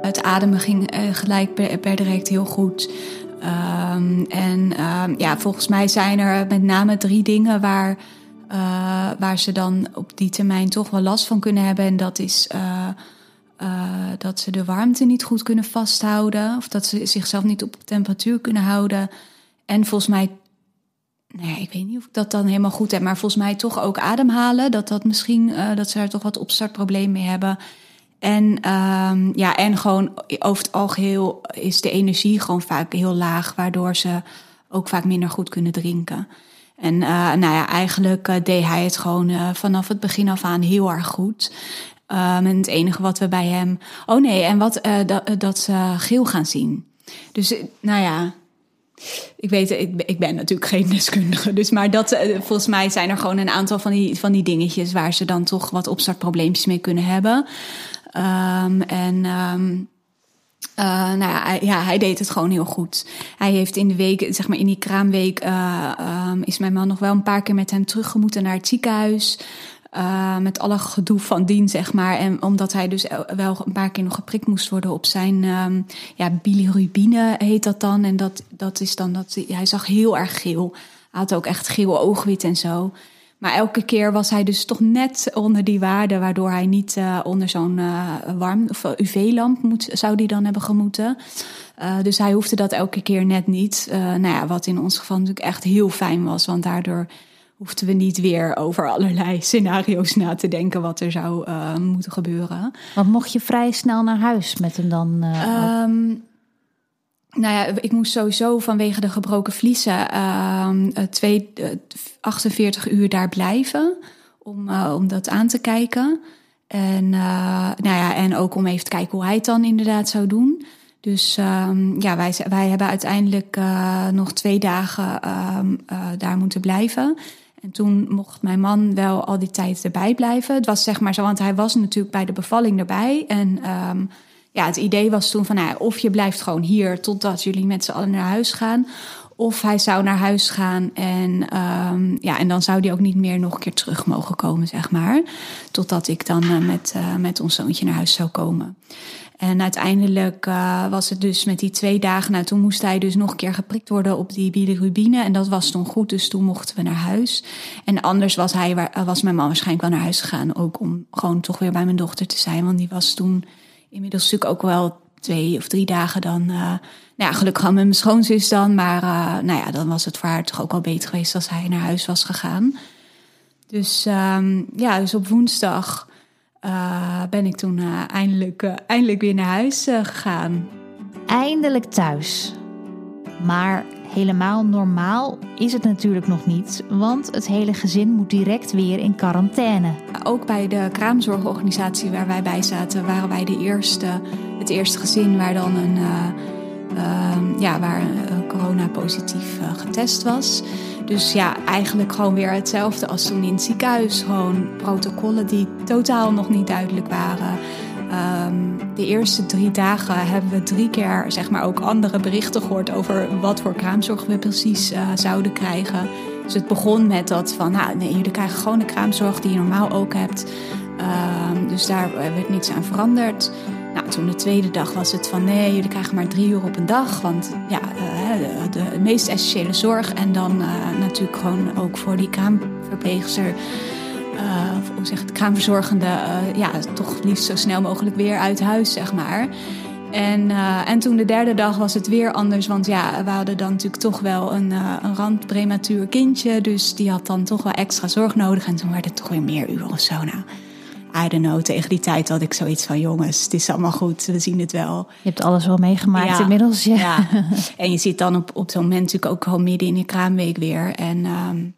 Het ademen ging eh, gelijk per, direct heel goed. Um, en um, ja, volgens mij zijn er met name drie dingen waar, uh, waar ze dan op die termijn toch wel last van kunnen hebben. En dat is uh, dat ze de warmte niet goed kunnen vasthouden. Of dat ze zichzelf niet op temperatuur kunnen houden. En volgens mij nee, ik weet niet of ik dat dan helemaal goed heb, maar volgens mij toch ook ademhalen. Dat dat misschien, dat ze daar toch wat opstartprobleem mee hebben. En, um, ja, en gewoon over het algeheel is de energie gewoon vaak heel laag, waardoor ze ook vaak minder goed kunnen drinken. En uh, nou ja, eigenlijk uh, deed hij het gewoon vanaf het begin af aan heel erg goed. Um, en het enige wat we bij hem. Oh nee, en wat dat, dat ze geel gaan zien. Dus nou ja, ik weet, ik, ben natuurlijk geen deskundige, dus maar dat, eh, volgens mij zijn er gewoon een aantal van die, van die dingetjes waar ze dan toch wat opstartprobleempjes mee kunnen hebben. Um, en um, uh, nou ja hij, ja, hij deed het gewoon heel goed. Hij heeft in de week, zeg maar in die kraamweek, uh, um, is mijn man nog wel een paar keer met hem teruggemoeten naar het ziekenhuis. Uh, met alle gedoe van dien, zeg maar. En omdat hij dus wel een paar keer nog geprikt moest worden op zijn um, ja, bilirubine, heet dat dan. En dat, dat is dan dat hij zag heel erg geel. Hij had ook echt geel oogwit en zo. Maar elke keer was hij dus toch net onder die waarde, waardoor hij niet uh, onder zo'n uh, warm of UV-lamp moet, zou die dan hebben gemoeten. Uh, dus hij hoefde dat elke keer net niet. nou ja, wat in ons geval natuurlijk echt heel fijn was, want daardoor hoefden we niet weer over allerlei scenario's na te denken wat er zou moeten gebeuren. Want mocht je vrij snel naar huis met hem dan? Um, nou ja, ik moest sowieso vanwege de gebroken vliezen uh, twee, 48 uur daar blijven om, om dat aan te kijken. En, nou ja, en ook om even te kijken hoe hij het dan inderdaad zou doen. Dus um, ja, wij, wij hebben uiteindelijk nog twee dagen um, daar moeten blijven. En toen mocht mijn man wel al die tijd erbij blijven. Het was zeg maar zo, want hij was natuurlijk bij de bevalling erbij. En ja, het idee was toen van, nou of je blijft gewoon hier totdat jullie met z'n allen naar huis gaan. Of hij zou naar huis gaan en, um, ja, en dan zou hij ook niet meer nog een keer terug mogen komen, zeg maar. Totdat ik dan uh, met, uh, met ons zoontje naar huis zou komen. En uiteindelijk uh, was het dus met die twee dagen. Nou, toen moest hij dus nog een keer geprikt worden op die bilirubine. En dat was toen goed, dus toen mochten we naar huis. En anders was, hij, was mijn man waarschijnlijk wel naar huis gegaan. Ook om gewoon toch weer bij mijn dochter te zijn. Want die was toen inmiddels natuurlijk ook wel twee of drie dagen dan. Uh, nou ja, gelukkig had met mijn schoonzus dan. Maar uh, nou ja, dan was het voor haar toch ook wel beter geweest als hij naar huis was gegaan. Dus um, ja, dus op woensdag uh, ben ik toen eindelijk, eindelijk weer naar huis gegaan. Eindelijk thuis. Maar helemaal normaal is het natuurlijk nog niet, want het hele gezin moet direct weer in quarantaine. Ook bij de kraamzorgorganisatie waar wij bij zaten, waren wij de eerste, het eerste gezin waar dan een, ja, waar corona positief getest was. Dus ja, eigenlijk gewoon weer hetzelfde als toen in het ziekenhuis. Gewoon protocollen die totaal nog niet duidelijk waren. Ehm, de eerste drie dagen hebben we drie keer zeg maar, ook andere berichten gehoord over wat voor kraamzorg we precies uh, zouden krijgen. Dus het begon met dat van, nou nee, jullie krijgen gewoon de kraamzorg die je normaal ook hebt. Ehm, dus daar werd niks aan veranderd. Nou, toen de tweede dag was het van nee, jullie krijgen maar drie uur op een dag. Want ja, uh, de, meest essentiële zorg. En dan natuurlijk gewoon ook voor die kraamverpleegster. Uh, hoe zeg het, kraamverzorgende, ja, toch liefst zo snel mogelijk weer uit huis, zeg maar. En, uh, en toen de derde dag was het weer anders. Want ja, we hadden dan natuurlijk toch wel een, uh, een randprematuur kindje. Dus die had dan toch wel extra zorg nodig. En toen werd het toch weer meer uren of zo. Nou, I don't know. Tegen die tijd had ik zoiets van: jongens, het is allemaal goed. We zien het wel. Je hebt alles wel meegemaakt ja, inmiddels. Ja. ja. En je zit dan op, op zo'n moment natuurlijk ook gewoon midden in je kraamweek weer. En um,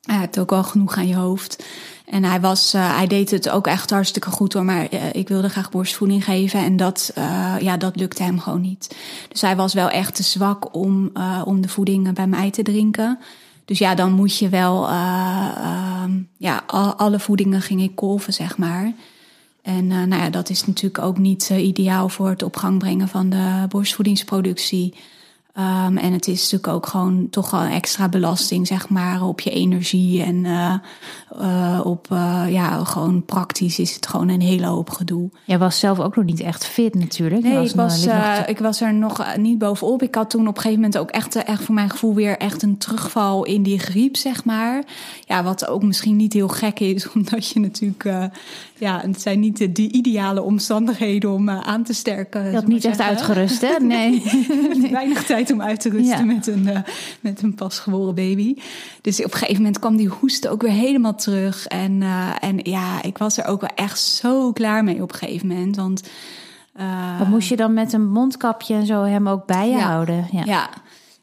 je hebt ook wel genoeg aan je hoofd. En hij, was, uh, hij deed het ook echt hartstikke goed hoor. Maar uh, ik wilde graag borstvoeding geven. En dat, uh, ja, dat lukte hem gewoon niet. Dus hij was wel echt te zwak om, om de voeding bij mij te drinken. Dus ja, dan moet je wel. Ehm, ja, al, alle voedingen ging ik kolven, zeg maar. En nou ja, dat is natuurlijk ook niet ideaal voor het op gang brengen van de borstvoedingsproductie. Um, en het is natuurlijk ook gewoon toch een extra belasting, zeg maar, op je energie. En uh, uh, op, uh, ja, gewoon praktisch is het gewoon een hele hoop gedoe. Jij was zelf ook nog niet echt fit natuurlijk. Nee, was ik, was, ik was er nog niet bovenop. Ik had toen op een gegeven moment ook echt, echt voor mijn gevoel weer echt een terugval in die griep, zeg maar. Ja, wat ook misschien niet heel gek is, omdat je natuurlijk ja, het zijn niet de, ideale omstandigheden om uh, aan te sterken. Je had niet echt uitgerust, hè? Nee. Weinig tijd om uit te rusten met, een, uh, met een pasgeboren baby. Dus op een gegeven moment kwam die hoest ook weer helemaal terug. En, uh, en ja, ik was er ook wel echt zo klaar mee op een gegeven moment. Want. Wat moest je dan met een mondkapje en zo hem ook bij je ja, houden? Ja. ja.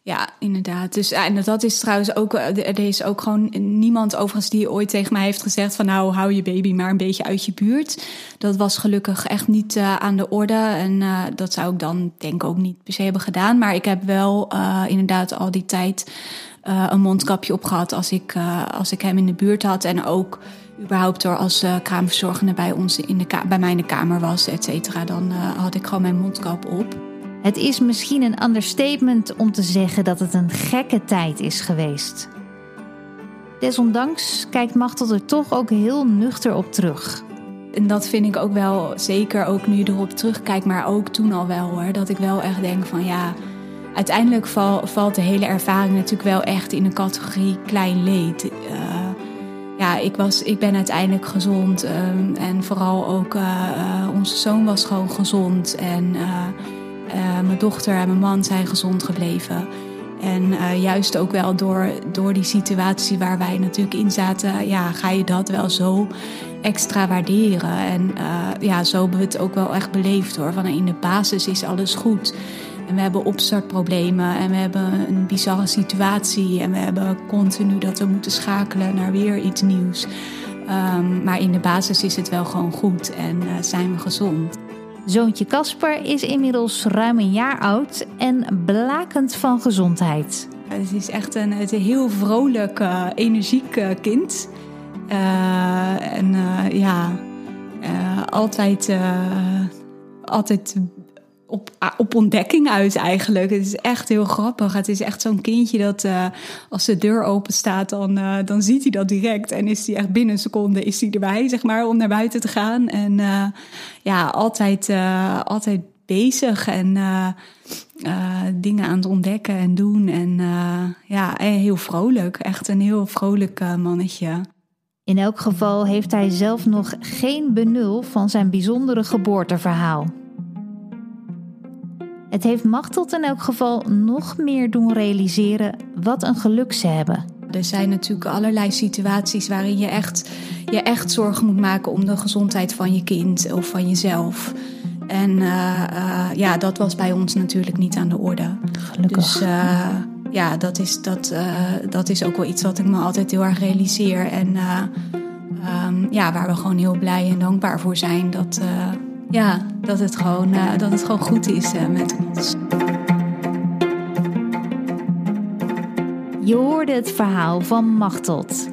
Ja, inderdaad. Dus en dat is trouwens ook. Er is ook gewoon niemand overigens die ooit tegen mij heeft gezegd: van nou, hou je baby maar een beetje uit je buurt. Dat was gelukkig echt niet uh, aan de orde. En uh, dat zou ik dan denk ik ook niet per se hebben gedaan. Maar ik heb wel inderdaad al die tijd een mondkapje opgehad als ik, als ik hem in de buurt had. En ook überhaupt door als kraamverzorgende bij ons in de bij mij in de kamer was, et cetera. Dan had ik gewoon mijn mondkap op. Het is misschien een understatement om te zeggen dat het een gekke tijd is geweest. Desondanks kijkt Machtel er toch ook heel nuchter op terug. En dat vind ik ook wel, zeker ook nu erop terugkijkt, maar ook toen al wel hoor. Dat ik wel echt denk van ja, uiteindelijk val, valt de hele ervaring natuurlijk wel echt in de categorie klein leed. Uh, ja, ik, was, ik ben uiteindelijk gezond um, en vooral ook uh, uh, onze zoon was gewoon gezond. En uh, mijn dochter en mijn man zijn gezond gebleven. En uh, juist ook wel door, door die situatie waar wij natuurlijk in zaten, ja, ga je dat wel zo extra waarderen. En uh, ja, zo hebben we het ook wel echt beleefd hoor. Van in de basis is alles goed. En we hebben opstartproblemen en we hebben een bizarre situatie. En we hebben continu dat we moeten schakelen naar weer iets nieuws. Um, maar in de basis is het wel gewoon goed en zijn we gezond. Zoontje Casper is inmiddels ruim een jaar oud en blakend van gezondheid. Het is echt een, het heel vrolijk, uh, energiek uh, kind. Uh, en ja, altijd, altijd op, op ontdekking uit eigenlijk. Het is echt heel grappig. Het is echt zo'n kindje dat uh, als de deur open staat, dan, uh, dan ziet hij dat direct. En is hij echt binnen een seconde is hij erbij, zeg maar, om naar buiten te gaan. En uh, ja, altijd, altijd bezig en dingen aan het ontdekken en doen. En ja, heel vrolijk. Echt een heel vrolijk mannetje. In elk geval heeft hij zelf nog geen benul van zijn bijzondere geboorteverhaal. Het heeft Machteld in elk geval nog meer doen realiseren wat een geluk ze hebben. Er zijn natuurlijk allerlei situaties waarin je echt, je echt zorgen moet maken om de gezondheid van je kind of van jezelf. En uh, uh, ja, dat was bij ons natuurlijk niet aan de orde. Gelukkig. Dus uh, ja, dat is, dat, dat is ook wel iets wat ik me altijd heel erg realiseer. En um, ja, waar we gewoon heel blij en dankbaar voor zijn dat ja, dat het gewoon, uh, dat het gewoon goed is uh, met ons. Je hoorde het verhaal van Machteld.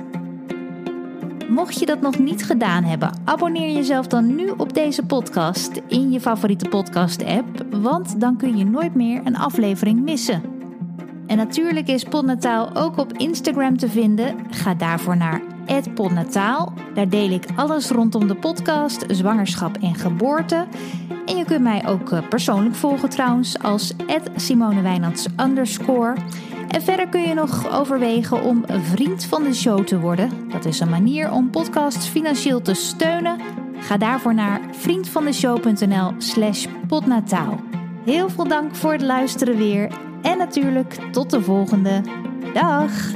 Mocht je dat nog niet gedaan hebben, abonneer jezelf dan nu op deze podcast in je favoriete podcast-app, want dan kun je nooit meer een aflevering missen. En natuurlijk is Podnataal ook op Instagram te vinden. Ga daarvoor naar @podnataal. Daar deel ik alles rondom de podcast, zwangerschap en geboorte. En je kunt mij ook eh, persoonlijk volgen trouwens als @simonewijnands underscore. En verder kun je nog overwegen om vriend van de show te worden. Dat is een manier om podcasts financieel te steunen. Ga daarvoor naar vriendvandeshow.nl slash podnataal. Heel veel dank voor het luisteren weer. En natuurlijk tot de volgende. Dag!